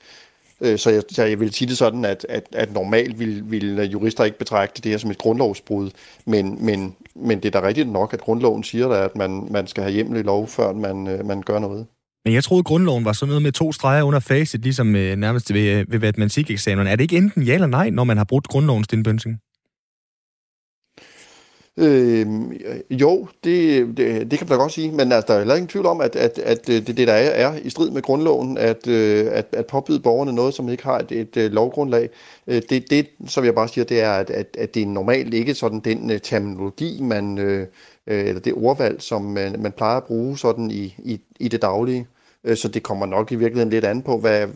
Øh, så jeg, så jeg vil sige det sådan, at, at, at normalt vil, vil øh, jurister ikke betragte det her som et grundlovsbrud, men, men, men det er da rigtigt nok, at grundloven siger, at man, man skal have hjemmel i lov, før man, man gør noget. Men jeg troede, at grundloven var sådan noget med to streger under facet, ligesom nærmest ved, ved matematikeksamen. Er det ikke enten ja eller nej, når man har brudt grundloven, Sten Bønsing? Øh, jo, det, det, det kan man da godt sige, men altså, der er heller ingen tvivl om, at, at, at øh, det, det der er, er i strid med grundloven, at, øh, at, at påbyde borgerne noget, som ikke har et, et, et lovgrundlag. Det, det, som jeg bare siger, det er, at, at, at det er normalt ikke sådan den terminologi, man, eller det ordvalg, som man, man plejer at bruge sådan i, i, i det daglige. Så det kommer nok i virkeligheden lidt an på, hvad,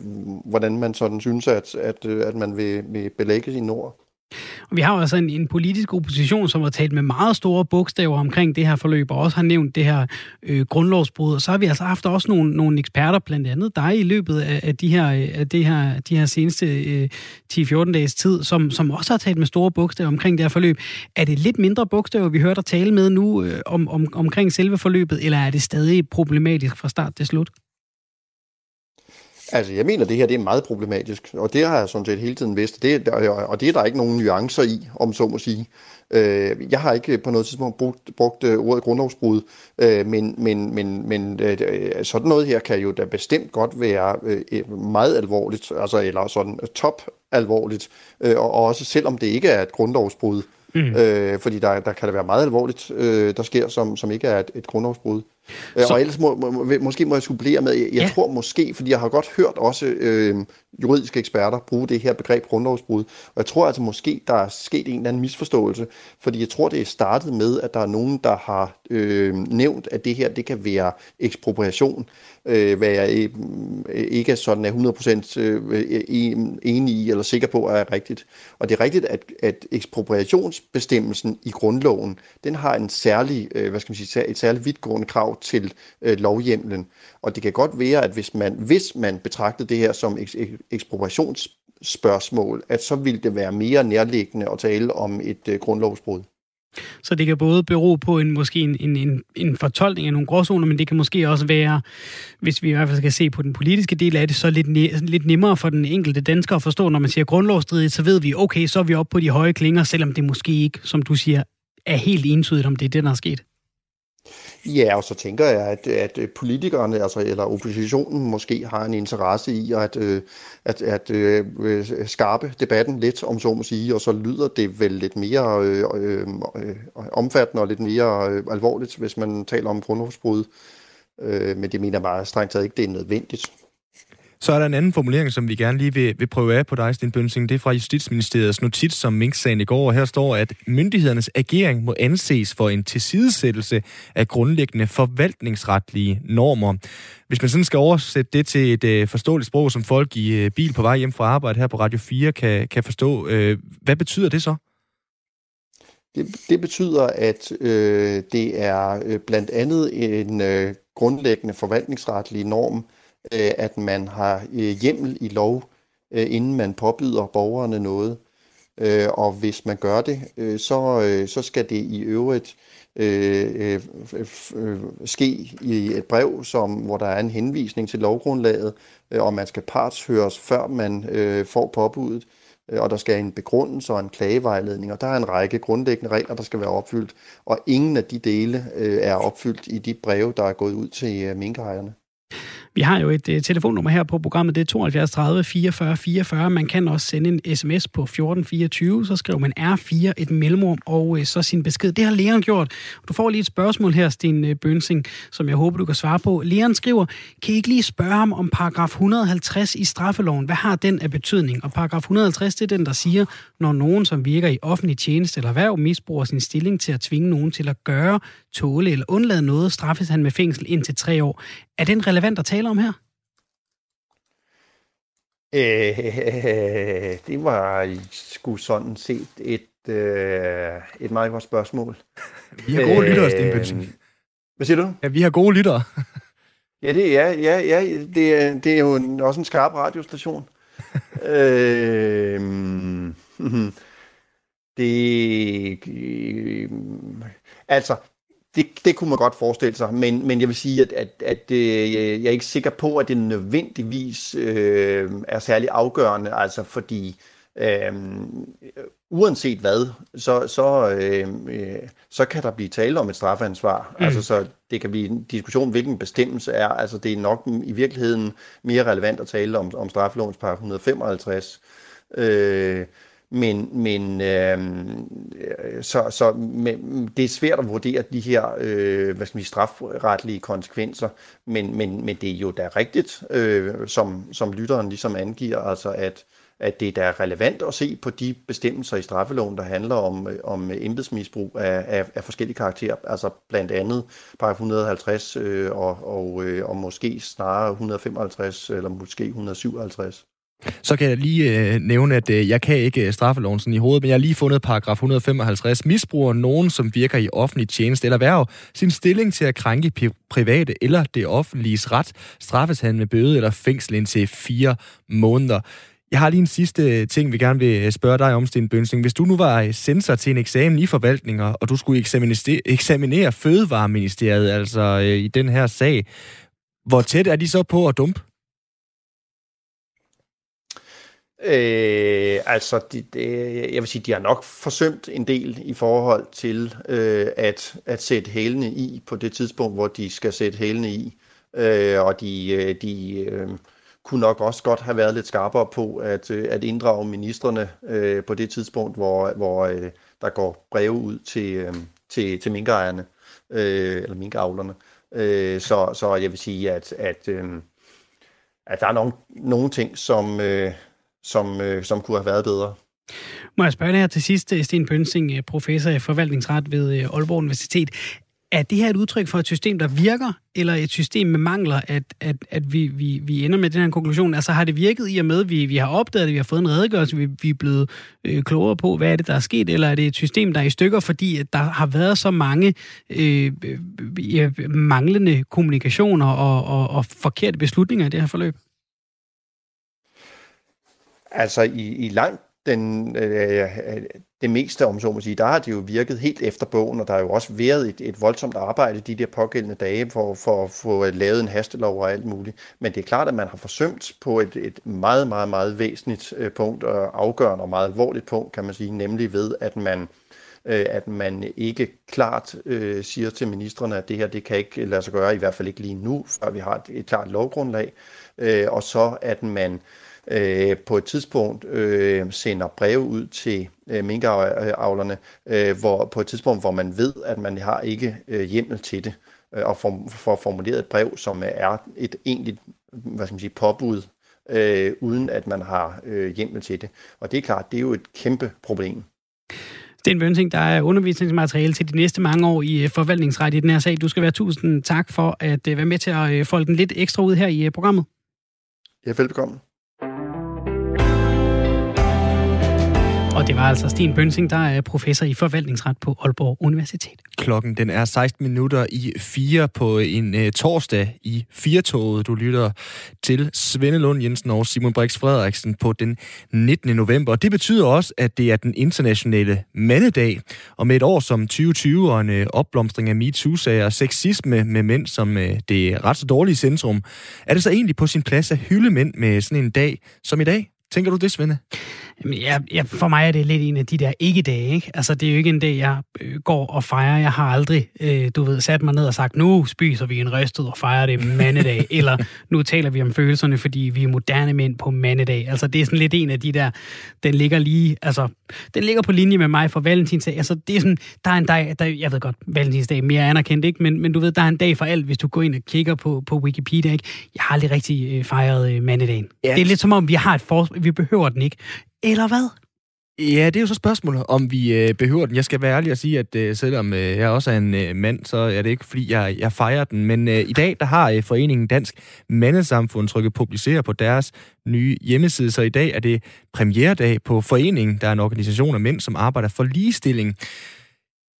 hvordan man sådan synes, at, at, at man vil, vil belægge sine ord. Og vi har også altså en, en politisk opposition, som har talt med meget store bogstaver omkring det her forløb, og også har nævnt det her øh, grundlovsbrud. Og så har vi altså haft også nogle, nogle eksperter, blandt andet dig, i løbet af, af, de, her, af det her, de her seneste øh, 10-14 dages tid, som, som også har talt med store bogstaver omkring det her forløb. Er det lidt mindre bogstaver, vi hører dig tale med nu øh, om, om, omkring selve forløbet, eller er det stadig problematisk fra start til slut? Altså, jeg mener, det her det er meget problematisk, og det har jeg sådan set hele tiden vidst, det, og det er der ikke nogen nuancer i, om så må sige. Øh, jeg har ikke på noget tidspunkt brugt, brugt øh, ordet grundlovsbrud, øh, men, men, men, men sådan noget her kan jo da bestemt godt være meget alvorligt, altså, eller sådan top alvorligt, og også selvom det ikke er et grundlovsbrud, Mm. Øh, fordi der, der kan det være meget alvorligt, øh, der sker, som, som ikke er et, et grundlovsbrud. Øh, Så... Og ellers må, må, måske må jeg supplere med, jeg, jeg ja. tror måske, fordi jeg har godt hørt også øh, juridiske eksperter bruge det her begreb grundlovsbrud, og jeg tror altså måske, der er sket en eller anden misforståelse, fordi jeg tror, det er startet med, at der er nogen, der har øh, nævnt, at det her, det kan være ekspropriation, øh, hvad jeg øh, ikke er sådan er 100% øh, enig i eller sikker på er rigtigt. Og det er rigtigt, at, at ekspropriationsbestemmelsen i grundloven, den har en særlig, øh, hvad skal man sige, et særligt vidtgående krav til øh, lovhjemlen. Og det kan godt være, at hvis man, hvis man betragtede det her som ekspropriationsspørgsmål, at så ville det være mere nærliggende at tale om et øh, grundlovsbrud. Så det kan både bero på en måske en, en, en, en fortolkning af nogle gråzoner, men det kan måske også være, hvis vi i hvert fald skal se på den politiske del af det, så lidt, ne, lidt nemmere for den enkelte dansker at forstå, når man siger grundlovsstridigt, så ved vi, okay, så er vi oppe på de høje klinger, selvom det måske ikke, som du siger, er helt entydigt, om det er det, der er sket. Ja, og så tænker jeg, at, at politikerne, altså, eller oppositionen måske har en interesse i at, øh, at, at, at skarpe debatten lidt, om så må sige, og så lyder det vel lidt mere øh, øh, omfattende og lidt mere øh, alvorligt, hvis man taler om grundlovsbrud. Øh, men det mener jeg bare strengt taget ikke, det er nødvendigt. Så er der en anden formulering, som vi gerne lige vil, vil prøve af på dig, Sten Bønsing. Det er fra Justitsministeriets notits som Mink-sagen i går, og her står, at myndighedernes agering må anses for en tilsidesættelse af grundlæggende forvaltningsretlige normer. Hvis man sådan skal oversætte det til et øh, forståeligt sprog, som folk i øh, bil på vej hjem fra arbejde her på Radio 4 kan, kan forstå, øh, hvad betyder det så? Det, det betyder, at øh, det er øh, blandt andet en øh, grundlæggende forvaltningsretlig norm, øh, Øh, at man har øh, hjemmel i lov, øh, inden man påbyder borgerne noget. Øh, og hvis man gør det, øh, så, øh, så skal det i øvrigt øh, øh, øh, ske i et brev, som, hvor der er en henvisning til lovgrundlaget, øh, og man skal partshøres, før man øh, får påbuddet, øh, og der skal en begrundelse og en klagevejledning, og der er en række grundlæggende regler, der skal være opfyldt, og ingen af de dele øh, er opfyldt i de breve, der er gået ud til øh, minkejerne. Vi har jo et øh, telefonnummer her på programmet, det er 72 30 44 44. Man kan også sende en sms på 1424, så skriver man R4 et mellemrum og øh, så sin besked. Det har Leon gjort. Du får lige et spørgsmål her, Sten uh, øh, Bønsing, som jeg håber, du kan svare på. Leon skriver, kan I ikke lige spørge ham om paragraf 150 i straffeloven? Hvad har den af betydning? Og paragraf 150, det er den, der siger, når nogen, som virker i offentlig tjeneste eller erhverv, misbruger sin stilling til at tvinge nogen til at gøre, tåle eller undlade noget, straffes han med fængsel indtil tre år. Er den relevant at tale om her? Øh, det var sgu sådan set et, øh, et meget godt spørgsmål. Vi har gode lyttere, Sten Bønsing. Hvad siger du? Ja, vi har gode lyttere. ja, det er, ja, ja, det er, det er jo en, også en skarp radiostation. øh, det, øh, altså, det, det kunne man godt forestille sig, men, men jeg vil sige, at, at, at øh, jeg er ikke sikker på, at det nødvendigvis øh, er særlig afgørende, altså fordi øh, uanset hvad, så, så, øh, øh, så kan der blive tale om et strafansvar. Mm. Altså, så det kan blive en diskussion, hvilken bestemmelse er. Altså, det er nok i virkeligheden mere relevant at tale om, om straffelovens par 155. Øh, men, men øhm, øh, så, så men, det er svært at vurdere de her øh, hvad skal vi, strafretlige konsekvenser, men, men, men det er jo da rigtigt, øh, som, som lytteren ligesom angiver, altså at, at det er da relevant at se på de bestemmelser i straffeloven, der handler om, øh, om embedsmisbrug af, af, af forskellige karakterer, altså blandt andet paragraf 150 øh, og, og, øh, og måske snarere 155 eller måske 157. Så kan jeg lige øh, nævne, at øh, jeg kan ikke øh, straffeloven sådan i hovedet, men jeg har lige fundet paragraf 155. Misbruger nogen, som virker i offentlig tjeneste eller værv, sin stilling til at krænke private eller det offentliges ret, straffes han med bøde eller fængsel indtil fire måneder. Jeg har lige en sidste øh, ting, vi gerne vil øh, spørge dig om, Sten Bønsing. Hvis du nu var sensor til en eksamen i forvaltninger, og du skulle eksaminere Fødevareministeriet, altså øh, i den her sag, hvor tæt er de så på at dumpe? Øh, altså, de, de, jeg vil sige, de har nok forsømt en del i forhold til øh, at, at sætte hælene i på det tidspunkt, hvor de skal sætte hælene i. Øh, og de, øh, de øh, kunne nok også godt have været lidt skarpere på at, øh, at inddrage ministerne øh, på det tidspunkt, hvor, hvor øh, der går breve ud til, øh, til, til minkejerne, øh, eller minkavlerne. Øh, så, så jeg vil sige, at, at, øh, at der er nogle, nogle ting, som, øh, som, øh, som kunne have været bedre. Må jeg spørge dig her til sidst, øh, Sten Pønsing, øh, professor i forvaltningsret ved øh, Aalborg Universitet. Er det her et udtryk for et system, der virker, eller et system med mangler, at, at, at vi, vi, vi ender med den her konklusion? Altså har det virket i og med, at vi, vi har opdaget det, vi har fået en redegørelse, vi, vi er blevet øh, klogere på, hvad er det, der er sket, eller er det et system, der er i stykker, fordi at der har været så mange øh, øh, manglende kommunikationer og, og, og forkerte beslutninger i det her forløb? Altså i, i langt den, øh, øh det meste, om så må sige, der har det jo virket helt efter bogen, og der har jo også været et, et voldsomt arbejde de der pågældende dage for, for at få lavet en hastelov og alt muligt. Men det er klart, at man har forsømt på et, et meget, meget, meget væsentligt øh, punkt, og afgørende og meget alvorligt punkt, kan man sige, nemlig ved, at man øh, at man ikke klart øh, siger til ministerne, at det her det kan ikke lade sig gøre, i hvert fald ikke lige nu, før vi har et, et klart lovgrundlag, øh, og så at man øh, på et tidspunkt øh, sender breve ud til øh, minkavlerne, øh, hvor, på et tidspunkt, hvor man ved, at man har ikke øh, hjemmel til det, øh, og får, får formuleret et brev, som er et egentligt hvad skal man sige, påbud øh, uden at man har øh, hjemmel til det. Og det er klart, det er jo et kæmpe problem. Sten Bønsing, der er undervisningsmateriale til de næste mange år i øh, forvaltningsret i den her sag. Du skal være tusind tak for at øh, være med til at øh, folde den lidt ekstra ud her i programmet. Ja, velbekomme. Og det var altså Sten Bønsing, der er professor i forvaltningsret på Aalborg Universitet. Klokken den er 16 minutter i 4 på en uh, torsdag i Firtoget. Du lytter til Svende Lund Jensen og Simon Brix Frederiksen på den 19. november. Det betyder også, at det er den internationale mandedag. Og med et år som 2020 og en uh, opblomstring af MeToo-sager og sexisme med mænd som uh, det ret så dårlige centrum, er det så egentlig på sin plads at hylde mænd med sådan en dag som i dag? Tænker du det, Svende? Ja, ja, for mig er det lidt en af de der ikke-dage, ikke? Altså, det er jo ikke en dag, jeg øh, går og fejrer. Jeg har aldrig, øh, du ved, sat mig ned og sagt, nu spiser vi en ristet og fejrer det mandedag, eller nu taler vi om følelserne, fordi vi er moderne mænd på mandedag. Altså, det er sådan lidt en af de der, den ligger lige, altså, den ligger på linje med mig for valentinsdag. Altså, det er sådan, der er en dag, der, jeg ved godt, valentinsdag er mere anerkendt, ikke? Men, men du ved, der er en dag for alt, hvis du går ind og kigger på, på Wikipedia, ikke? Jeg har aldrig rigtig øh, fejret øh, mandedagen. Ja. Det er lidt som om, vi har et for, vi behøver den ikke. Eller hvad? Ja, det er jo så spørgsmålet, om vi øh, behøver den. Jeg skal være ærlig og sige, at øh, selvom øh, jeg også er en øh, mand, så er det ikke, fordi jeg, jeg fejrer den. Men øh, i dag, der har øh, Foreningen Dansk Mandesamfund trykket publicere på deres nye hjemmeside. Så i dag er det premieredag på Foreningen, der er en organisation af mænd, som arbejder for ligestilling.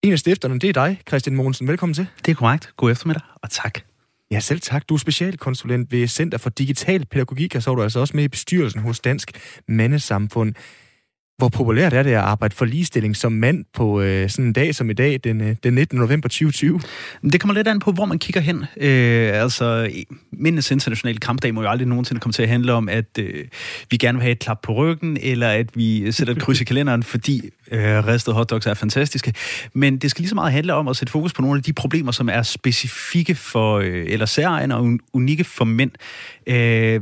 En af stifterne, det er dig, Christian Mogensen. Velkommen til. Det er korrekt. God eftermiddag, og tak. Ja, selv tak. Du er specialkonsulent ved Center for Digital Pædagogik, og så er du altså også med i bestyrelsen hos Dansk Mandesamfund. Hvor populært er det at arbejde for ligestilling som mand på øh, sådan en dag som i dag, den, øh, den 19. november 2020? Det kommer lidt an på, hvor man kigger hen. Øh, altså, Mændenes internationale kampdag må jo aldrig nogensinde komme til at handle om, at øh, vi gerne vil have et klap på ryggen, eller at vi sætter et kryds i kalenderen, fordi øh, ristede hotdogs er fantastiske. Men det skal lige så meget handle om at sætte fokus på nogle af de problemer, som er specifikke for, øh, eller særegne og unikke for mænd. Øh,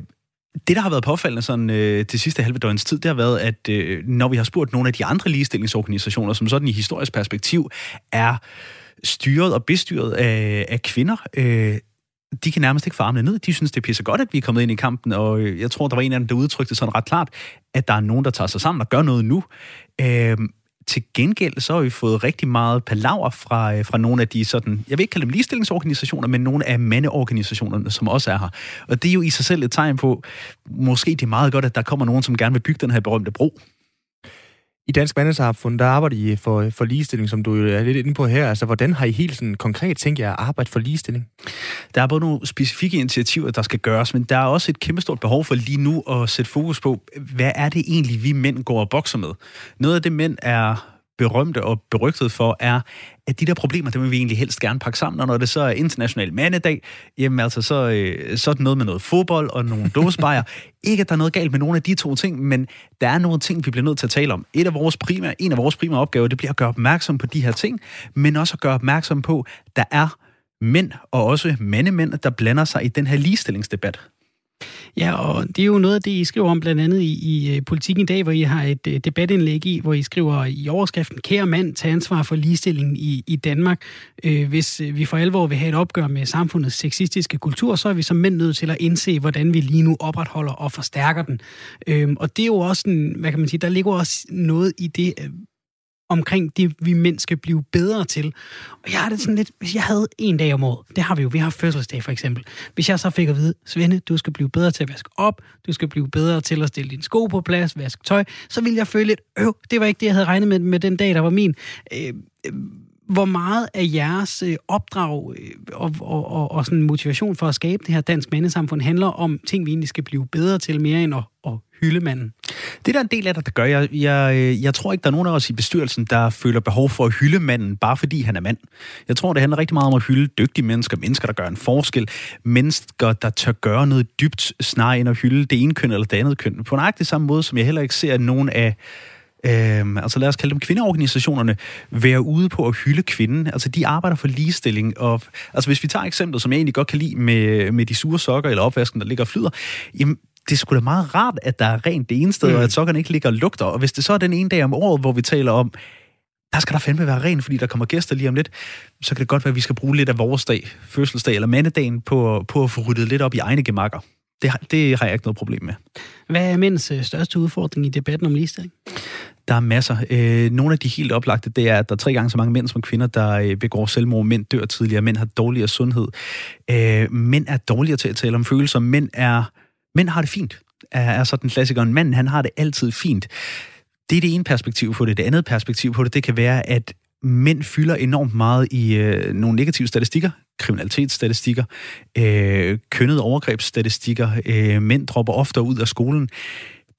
det, der har været påfaldende sådan, øh, det sidste halve døgns tid, det har været, at øh, når vi har spurgt nogle af de andre ligestillingsorganisationer, som sådan i historisk perspektiv er styret og bestyret af, af kvinder, øh, de kan nærmest ikke få armene ned. De synes, det er pisse godt, at vi er kommet ind i kampen, og øh, jeg tror, der var en af dem, der udtrykte sådan ret klart, at der er nogen, der tager sig sammen og gør noget nu. Øh, til gengæld så har vi fået rigtig meget palaver fra, øh, fra nogle af de sådan, jeg vil ikke kalde dem ligestillingsorganisationer, men nogle af mandeorganisationerne, som også er her. Og det er jo i sig selv et tegn på, måske det er meget godt, at der kommer nogen, som gerne vil bygge den her berømte bro. I Dansk Mandesamfund, der arbejder I for, for ligestilling, som du er lidt inde på her. Altså, hvordan har I helt sådan konkret tænkt jer at arbejde for ligestilling? Der er både nogle specifikke initiativer, der skal gøres, men der er også et kæmpestort behov for lige nu at sætte fokus på, hvad er det egentlig, vi mænd går og bokser med? Noget af det, mænd er berømte og berygtet for, er, at de der problemer, dem vil vi egentlig helst gerne pakke sammen, og når det så er international mandedag, jamen altså, så, øh, så er det noget med noget fodbold og nogle dåsebajer. Ikke, at der er noget galt med nogle af de to ting, men der er nogle ting, vi bliver nødt til at tale om. Et af vores primære, en af vores primære opgaver, det bliver at gøre opmærksom på de her ting, men også at gøre opmærksom på, der er mænd og også mandemænd, der blander sig i den her ligestillingsdebat. Ja, og det er jo noget af det, I skriver om blandt andet i, i øh, Politikken i dag, hvor I har et øh, debatindlæg i, hvor I skriver i overskriften, kære mand, tag ansvar for ligestillingen i, i Danmark. Øh, hvis øh, vi for alvor vil have et opgør med samfundets sexistiske kultur, så er vi som mænd nødt til at indse, hvordan vi lige nu opretholder og forstærker den. Øh, og det er jo også en, hvad kan man sige, der ligger også noget i det, omkring det, vi mænd skal blive bedre til. Og jeg har det sådan lidt, hvis jeg havde en dag om året, det har vi jo, vi har fødselsdag for eksempel. Hvis jeg så fik at vide, Svende, du skal blive bedre til at vaske op, du skal blive bedre til at stille dine sko på plads, vaske tøj, så ville jeg føle lidt, øv, det var ikke det, jeg havde regnet med, med den dag, der var min. Øh, øh hvor meget af jeres øh, opdrag øh, og, og, og, og sådan motivation for at skabe det her dansk mandesamfund handler om ting, vi egentlig skal blive bedre til mere end at, at hylde manden? Det er der en del af det, der gør. Jeg, jeg, øh, jeg tror ikke, der er nogen af os i bestyrelsen, der føler behov for at hylde manden, bare fordi han er mand. Jeg tror, det handler rigtig meget om at hylde dygtige mennesker, mennesker, der gør en forskel, mennesker, der tør gøre noget dybt, snarere end at hylde det ene køn eller det andet køn. På nøjagtig samme måde, som jeg heller ikke ser nogen af Øhm, altså lad os kalde dem kvindeorganisationerne, være ude på at hylde kvinden. Altså de arbejder for ligestilling. Og, altså hvis vi tager eksemplet, som jeg egentlig godt kan lide med, med de sure sokker eller opvasken, der ligger og flyder, jamen det er sgu da meget rart, at der er rent det ene sted, mm. og at sokkerne ikke ligger og lugter. Og hvis det så er den ene dag om året, hvor vi taler om, der skal der fandme være rent, fordi der kommer gæster lige om lidt, så kan det godt være, at vi skal bruge lidt af vores dag, fødselsdag eller mandedagen, på, på at få ryddet lidt op i egne gemakker. Det har, det har jeg ikke noget problem med. Hvad er mænds øh, største udfordring i debatten om ligestilling? Der er masser. Øh, nogle af de helt oplagte, det er, at der er tre gange så mange mænd som kvinder, der øh, begår selvmord. Mænd dør tidligere. Mænd har dårligere sundhed. Øh, mænd er dårligere til at tale om følelser. Mænd, er, mænd har det fint, er, er sådan klassikeren. Manden, han har det altid fint. Det er det ene perspektiv på det. Det andet perspektiv på det, det kan være, at mænd fylder enormt meget i øh, nogle negative statistikker, kriminalitetsstatistikker, øh, kønnet overgrebsstatistikker, øh, mænd dropper oftere ud af skolen.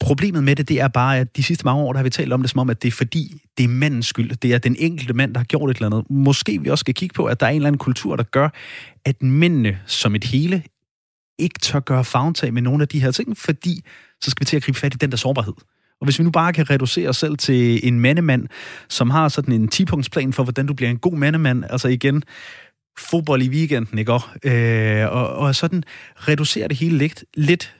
Problemet med det, det er bare, at de sidste mange år, der har vi talt om det som om, at det er fordi, det er mandens skyld. Det er den enkelte mand, der har gjort et eller andet. Måske vi også skal kigge på, at der er en eller anden kultur, der gør, at mændene som et hele ikke tør gøre fagntag med nogle af de her ting, fordi så skal vi til at gribe fat i den der sårbarhed. Og hvis vi nu bare kan reducere os selv til en mandemand, som har sådan en 10-punktsplan for, hvordan du bliver en god mandemand, altså igen, fodbold i weekenden, ikke? Og, øh, og, og sådan reducere det hele lidt, lidt,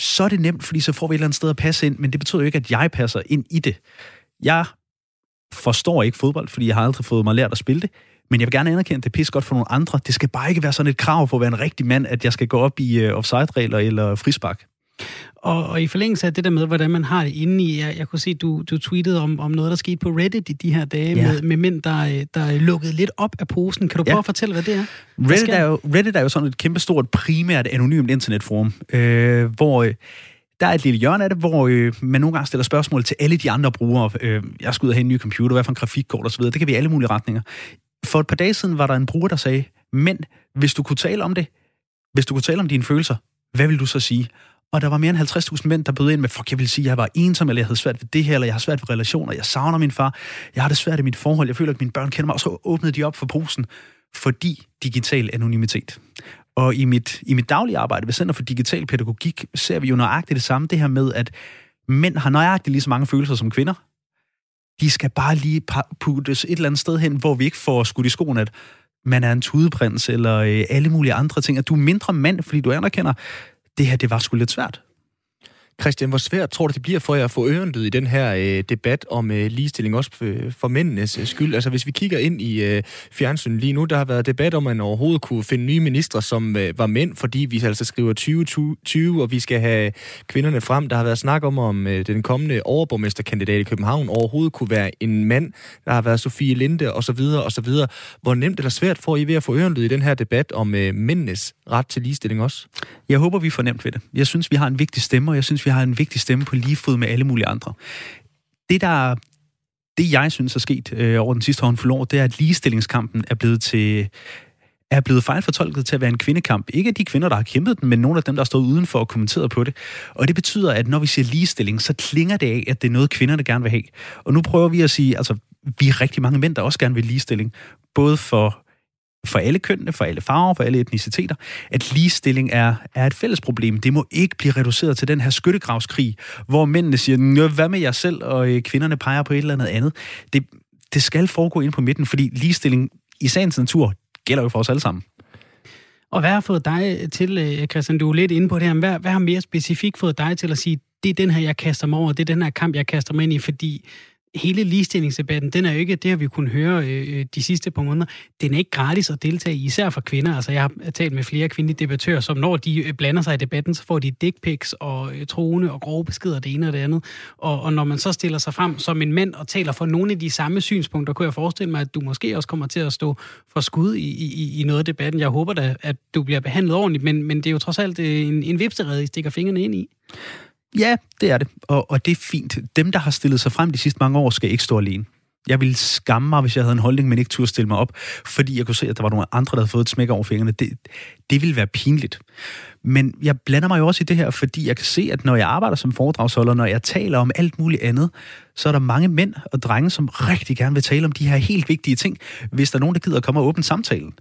så er det nemt, fordi så får vi et eller andet sted at passe ind, men det betyder jo ikke, at jeg passer ind i det. Jeg forstår ikke fodbold, fordi jeg har aldrig fået mig lært at spille det, men jeg vil gerne anerkende, at det er godt for nogle andre. Det skal bare ikke være sådan et krav for at være en rigtig mand, at jeg skal gå op i uh, offside-regler eller frispark. Og, og i forlængelse af det der med, hvordan man har det inde i, jeg, jeg kunne se, du, du tweetede om, om noget, der skete på Reddit i de her dage, ja. med, med mænd, der, der er lukket lidt op af posen. Kan du prøve ja. at fortælle, hvad det er? Reddit er, jo, Reddit er jo sådan et kæmpestort, primært anonymt internetforum, øh, hvor... Øh, der er et lille hjørne af det, hvor øh, man nogle gange stiller spørgsmål til alle de andre brugere. Øh, jeg skal ud og have en ny computer, hvad for en grafikkort osv. Det kan vi i alle mulige retninger. For et par dage siden var der en bruger, der sagde, men hvis du kunne tale om det, hvis du kunne tale om dine følelser, hvad vil du så sige? Og der var mere end 50.000 mænd, der bød ind med, fuck, jeg vil sige, jeg var ensom, eller jeg havde svært ved det her, eller jeg har svært ved relationer, jeg savner min far, jeg har det svært i mit forhold, jeg føler, at mine børn kender mig, og så åbnede de op for posen, fordi digital anonymitet. Og i mit, i mit daglige arbejde ved Center for Digital Pædagogik ser vi jo nøjagtigt det samme, det her med, at mænd har nøjagtigt lige så mange følelser som kvinder. De skal bare lige puttes et eller andet sted hen, hvor vi ikke får skudt i skoen, at man er en tudeprins, eller øh, alle mulige andre ting, at du er mindre mand, fordi du anerkender, det her, det var sgu lidt svært. Christian, hvor svært tror du, det bliver for jer at få ørenlyd i den her øh, debat om øh, ligestilling, også for, for mændenes øh, skyld? Altså, hvis vi kigger ind i øh, fjernsynet lige nu, der har været debat om, at man overhovedet kunne finde nye ministre, som øh, var mænd, fordi vi altså skriver 2020, og vi skal have kvinderne frem. Der har været snak om, om øh, den kommende overborgmesterkandidat i København overhovedet kunne være en mand. Der har været Sofie Linde, og så videre, og så videre. Hvor nemt eller svært får I ved at få ørenlyd i den her debat om øh, mændenes ret til ligestilling også? Jeg håber, vi får nemt ved det. Jeg synes, vi har en vigtig stemme, og jeg synes, vi har en vigtig stemme på lige fod med alle mulige andre. Det, der, det jeg synes er sket øh, over den sidste håndfuld år, det er, at ligestillingskampen er blevet til er blevet fejlfortolket til at være en kvindekamp. Ikke af de kvinder, der har kæmpet den, men nogle af dem, der har stået udenfor og kommenteret på det. Og det betyder, at når vi siger ligestilling, så klinger det af, at det er noget, kvinderne gerne vil have. Og nu prøver vi at sige, altså, vi er rigtig mange mænd, der også gerne vil ligestilling. Både for for alle kønnene, for alle farver, for alle etniciteter, at ligestilling er, er et fælles problem. Det må ikke blive reduceret til den her skyttegravskrig, hvor mændene siger, hvad med jer selv, og øh, kvinderne peger på et eller andet andet. Det, det skal foregå ind på midten, fordi ligestilling i sagens natur gælder jo for os alle sammen. Og hvad har fået dig til, øh, Christian, du er lidt inde på det her, hvad, hvad har mere specifikt fået dig til at sige, det er den her, jeg kaster mig over, det er den her kamp, jeg kaster mig ind i, fordi hele ligestillingsdebatten, den er jo ikke, det har vi kunnet høre øh, øh de sidste par måneder, den er ikke gratis at deltage i, især for kvinder. Altså, jeg har talt med flere kvindelige debattører, som når de øh, blander sig i debatten, så får de dick pics og øh, troende og grove beskeder, det ene og det andet. Og, og når man så stiller sig frem som en mand og taler for nogle af de samme synspunkter, kunne jeg forestille mig, at du måske også kommer til at stå for skud i, i, i noget af debatten. Jeg håber da, at du bliver behandlet ordentligt, men, men det er jo trods alt øh, en, en vipserede, I stikker fingrene ind i. Ja, det er det. Og, og det er fint. Dem, der har stillet sig frem de sidste mange år, skal ikke stå alene. Jeg ville skamme mig, hvis jeg havde en holdning, men ikke turde stille mig op, fordi jeg kunne se, at der var nogle andre, der havde fået et smæk over fingrene. Det, det ville være pinligt. Men jeg blander mig jo også i det her, fordi jeg kan se, at når jeg arbejder som foredragsholder, når jeg taler om alt muligt andet, så er der mange mænd og drenge, som rigtig gerne vil tale om de her helt vigtige ting, hvis der er nogen, der gider at komme og åbne samtalen.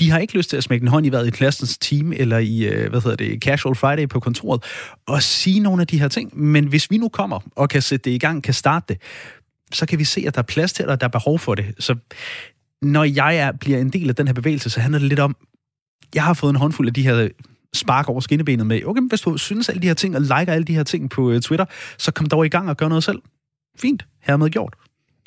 De har ikke lyst til at smække en hånd i vejret i klassens team, eller i, øh, hvad hedder det, Casual Friday på kontoret, og sige nogle af de her ting. Men hvis vi nu kommer og kan sætte det i gang, kan starte det, så kan vi se, at der er plads til det, og der er behov for det. Så når jeg er, bliver en del af den her bevægelse, så handler det lidt om, jeg har fået en håndfuld af de her spark over skinnebenet med, okay, hvis du synes alle de her ting, og liker alle de her ting på øh, Twitter, så kom dog i gang og gør noget selv. Fint, hermed gjort.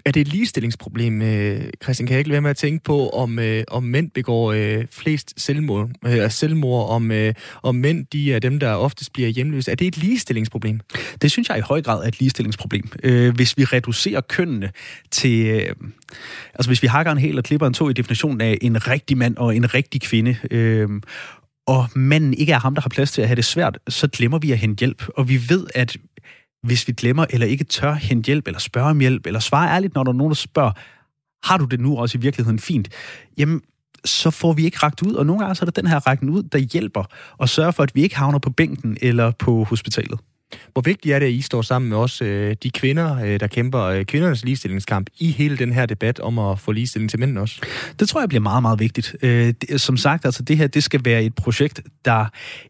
Er det et ligestillingsproblem, øh, Christian? Kan jeg ikke være med at tænke på, om, øh, om mænd begår øh, flest selvmord, øh, selvmord om, øh, om mænd de er dem, der oftest bliver hjemløse? Er det et ligestillingsproblem? Det synes jeg i høj grad er et ligestillingsproblem. Øh, hvis vi reducerer kønnene til... Øh, altså hvis vi hakker en hel og klipper en to i definitionen af en rigtig mand og en rigtig kvinde, øh, og manden ikke er ham, der har plads til at have det svært, så glemmer vi at hente hjælp. Og vi ved, at hvis vi glemmer eller ikke tør hente hjælp, eller spørge om hjælp, eller svare ærligt, når der er nogen, der spørger, har du det nu også i virkeligheden fint? Jamen, så får vi ikke ragt ud, og nogle gange så er det den her rækken ud, der hjælper og sørger for, at vi ikke havner på bænken eller på hospitalet. Hvor vigtigt er det, at I står sammen med os, øh, de kvinder, øh, der kæmper øh, kvindernes ligestillingskamp, i hele den her debat om at få ligestilling til mænd også? Det tror jeg bliver meget, meget vigtigt. Øh, som sagt, altså det her, det skal være et projekt, der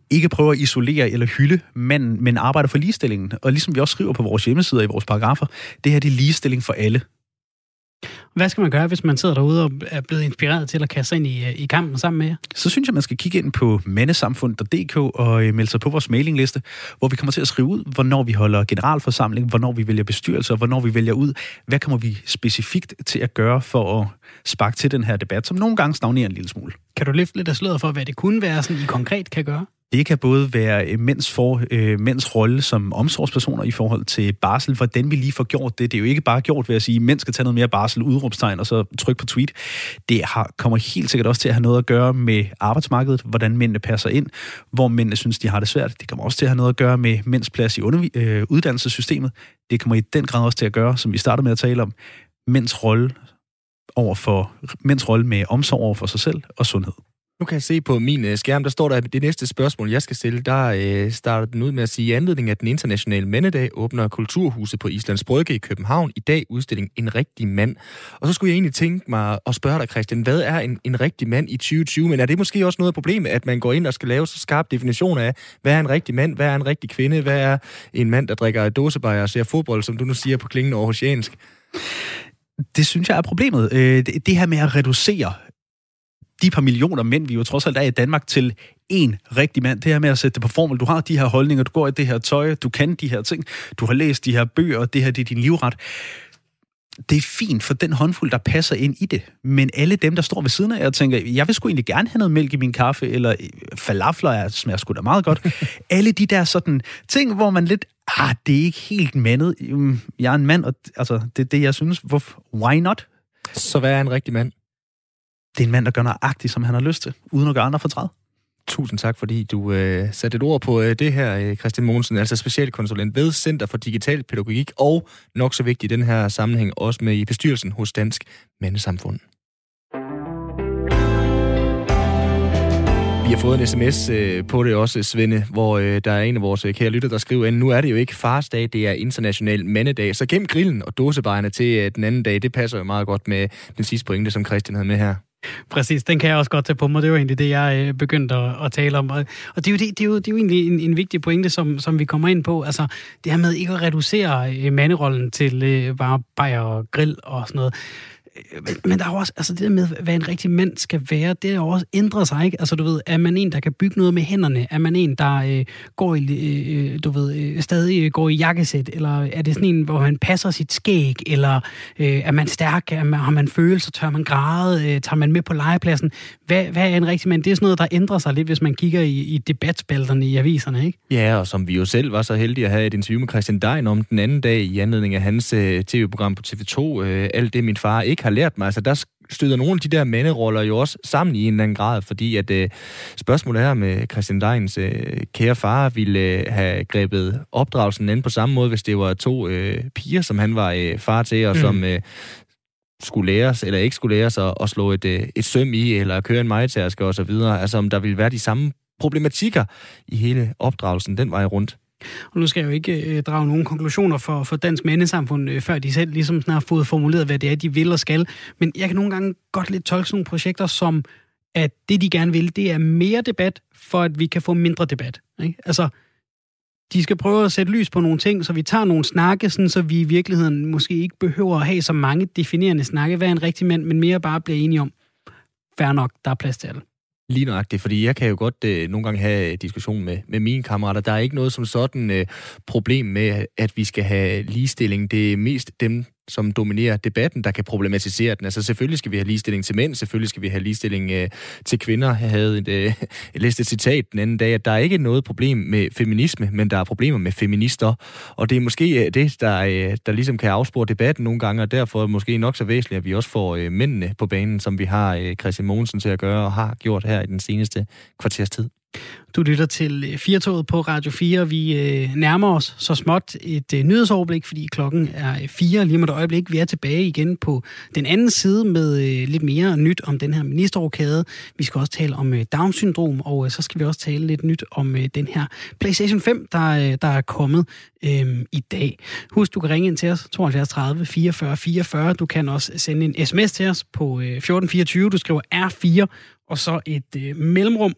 ikke prøver at isolere eller hylde manden, men arbejder for ligestillingen. Og ligesom vi også skriver på vores hjemmesider i vores paragrafer, det her det er ligestilling for alle. Hvad skal man gøre, hvis man sidder derude og er blevet inspireret til at kaste sig ind i, i kampen sammen med jer? Så synes jeg, man skal kigge ind på mandesamfund.dk og øh, melde sig på vores mailingliste, hvor vi kommer til at skrive ud, hvornår vi holder generalforsamling, hvornår vi vælger bestyrelser, hvornår vi vælger ud. Hvad kommer vi specifikt til at gøre for at sparke til den her debat, som nogle gange stagnerer en lille smule. Kan du løfte lidt af sløret for, hvad det kunne være, sådan I konkret kan gøre? Det kan både være øh, mænds, for, øh, mænds rolle som omsorgspersoner i forhold til barsel, hvordan vi lige får gjort det. Det er jo ikke bare gjort ved at sige, at mænd skal tage noget mere barsel, udråbstegn, og så trykke på tweet. Det har, kommer helt sikkert også til at have noget at gøre med arbejdsmarkedet, hvordan mændene passer ind, hvor mændene synes, de har det svært. Det kommer også til at have noget at gøre med mænds plads i undervi- øh, uddannelsessystemet. Det kommer i den grad også til at gøre, som vi startede med at tale om, mænds rolle over for mænds rolle med omsorg over for sig selv og sundhed. Nu kan jeg se på min øh, skærm, der står der, at det næste spørgsmål, jeg skal stille, der øh, starter den ud med at sige, i anledning af den internationale mandedag åbner Kulturhuset på Islands Brygge i København i dag udstilling En rigtig mand. Og så skulle jeg egentlig tænke mig at spørge dig, Christian, hvad er en, en rigtig mand i 2020? Men er det måske også noget af problemet, at man går ind og skal lave så skarp definition af, hvad er en rigtig mand, hvad er en rigtig kvinde, hvad er en mand, der drikker dåsebajer og ser fodbold, som du nu siger på klingende aarhusiansk? Det synes jeg er problemet. Øh, det her med at reducere de par millioner mænd, vi jo trods alt er i Danmark, til en rigtig mand. Det her med at sætte det på formel. Du har de her holdninger, du går i det her tøj, du kan de her ting, du har læst de her bøger, og det her det er din livret. Det er fint for den håndfuld, der passer ind i det. Men alle dem, der står ved siden af jer og tænker, jeg vil sgu egentlig gerne have noget mælk i min kaffe, eller falafler er, smager sgu da meget godt. alle de der sådan ting, hvor man lidt, ah, det er ikke helt mandet. Jeg er en mand, og altså, det er det, jeg synes. Hvorfor? Why not? Så hvad er en rigtig mand? Det er en mand, der gør nøjagtigt, som han har lyst til, uden at gøre andre fortræd. Tusind tak, fordi du øh, satte et ord på øh, det her, øh, Christian Mogensen, altså specialkonsulent ved Center for Digital Pædagogik, og nok så vigtigt i den her sammenhæng, også med i bestyrelsen hos Dansk Mandesamfund. Vi har fået en sms øh, på det også, Svende, hvor øh, der er en af vores øh, kære lytter, der skriver ind, nu er det jo ikke farsdag, det er international mandedag, så gem grillen og dåsebejerne til øh, den anden dag, det passer jo meget godt med den sidste pointe, som Christian havde med her. Præcis, den kan jeg også godt tage på mig. Det var egentlig det, jeg øh, begyndte at, at tale om. Og, og det, er jo, det, det, er jo, det er jo egentlig en, en vigtig pointe, som, som vi kommer ind på. Altså, det her med ikke at reducere øh, manderollen til øh, bare bajer og grill og sådan noget. Men, men der er jo også, altså det der med, hvad en rigtig mand skal være, det er jo også ændret sig, ikke? Altså du ved, er man en, der kan bygge noget med hænderne? Er man en, der øh, går i, øh, øh du ved, øh, stadig øh, går i jakkesæt? Eller er det sådan en, hvor man passer sit skæg? Eller øh, er man stærk? Er man, har man følelser? Tør man græde? Øh, tager man med på legepladsen? Hvad, hvad er en rigtig mand? Det er sådan noget, der ændrer sig lidt, hvis man kigger i, i debatspalterne i aviserne, ikke? Ja, og som vi jo selv var så heldige at have et interview med Christian Dein om den anden dag i anledning af hans øh, tv-program på TV2, øh, alt det min far ikke har lært mig. Altså, der støder nogle af de der manderoller jo også sammen i en eller anden grad, fordi at øh, spørgsmålet her med Christian Deins øh, kære far ville øh, have grebet opdragelsen ind på samme måde, hvis det var to øh, piger, som han var øh, far til, og mm. som øh, skulle læres, eller ikke skulle læres at, at slå et, øh, et søm i, eller køre en majtaske og så videre. Altså om der ville være de samme problematikker i hele opdragelsen den vej rundt. Og nu skal jeg jo ikke øh, drage nogen konklusioner for, for dansk menneskesamfund, øh, før de selv ligesom sådan har fået formuleret, hvad det er, de vil og skal. Men jeg kan nogle gange godt lidt tolke sådan nogle projekter som, at det, de gerne vil, det er mere debat, for at vi kan få mindre debat. Ikke? Altså, de skal prøve at sætte lys på nogle ting, så vi tager nogle snakke, sådan, så vi i virkeligheden måske ikke behøver at have så mange definerende snakke, hvad er en rigtig mand, men mere bare bliver enige om, fair nok, der er plads til alle. Lige nøjagtigt, fordi jeg kan jo godt øh, nogle gange have øh, diskussion med, med mine kammerater. Der er ikke noget som sådan øh, problem med, at vi skal have ligestilling. Det er mest dem, som dominerer debatten, der kan problematisere den. Altså selvfølgelig skal vi have ligestilling til mænd, selvfølgelig skal vi have ligestilling øh, til kvinder. Jeg havde et, øh, jeg læste et citat den anden dag, at der er ikke noget problem med feminisme, men der er problemer med feminister. Og det er måske øh, det, der, øh, der ligesom kan afspore debatten nogle gange, og derfor måske nok så væsentligt, at vi også får øh, mændene på banen, som vi har øh, Christian Mogensen til at gøre og har gjort her i den seneste kvarters tid. Du lytter til øh, Firtoget på Radio 4. Vi øh, nærmer os så småt et øh, nyhedsoverblik, fordi klokken er øh, 4 lige om et øjeblik. Vi er tilbage igen på den anden side med øh, lidt mere nyt om den her ministerrokade. Vi skal også tale om øh, Down-syndrom, og øh, så skal vi også tale lidt nyt om øh, den her PlayStation 5, der, øh, der er kommet øh, i dag. Husk, du kan ringe ind til os 72 30 44 44. Du kan også sende en sms til os på øh, 1424. Du skriver R4 og så et øh, mellemrum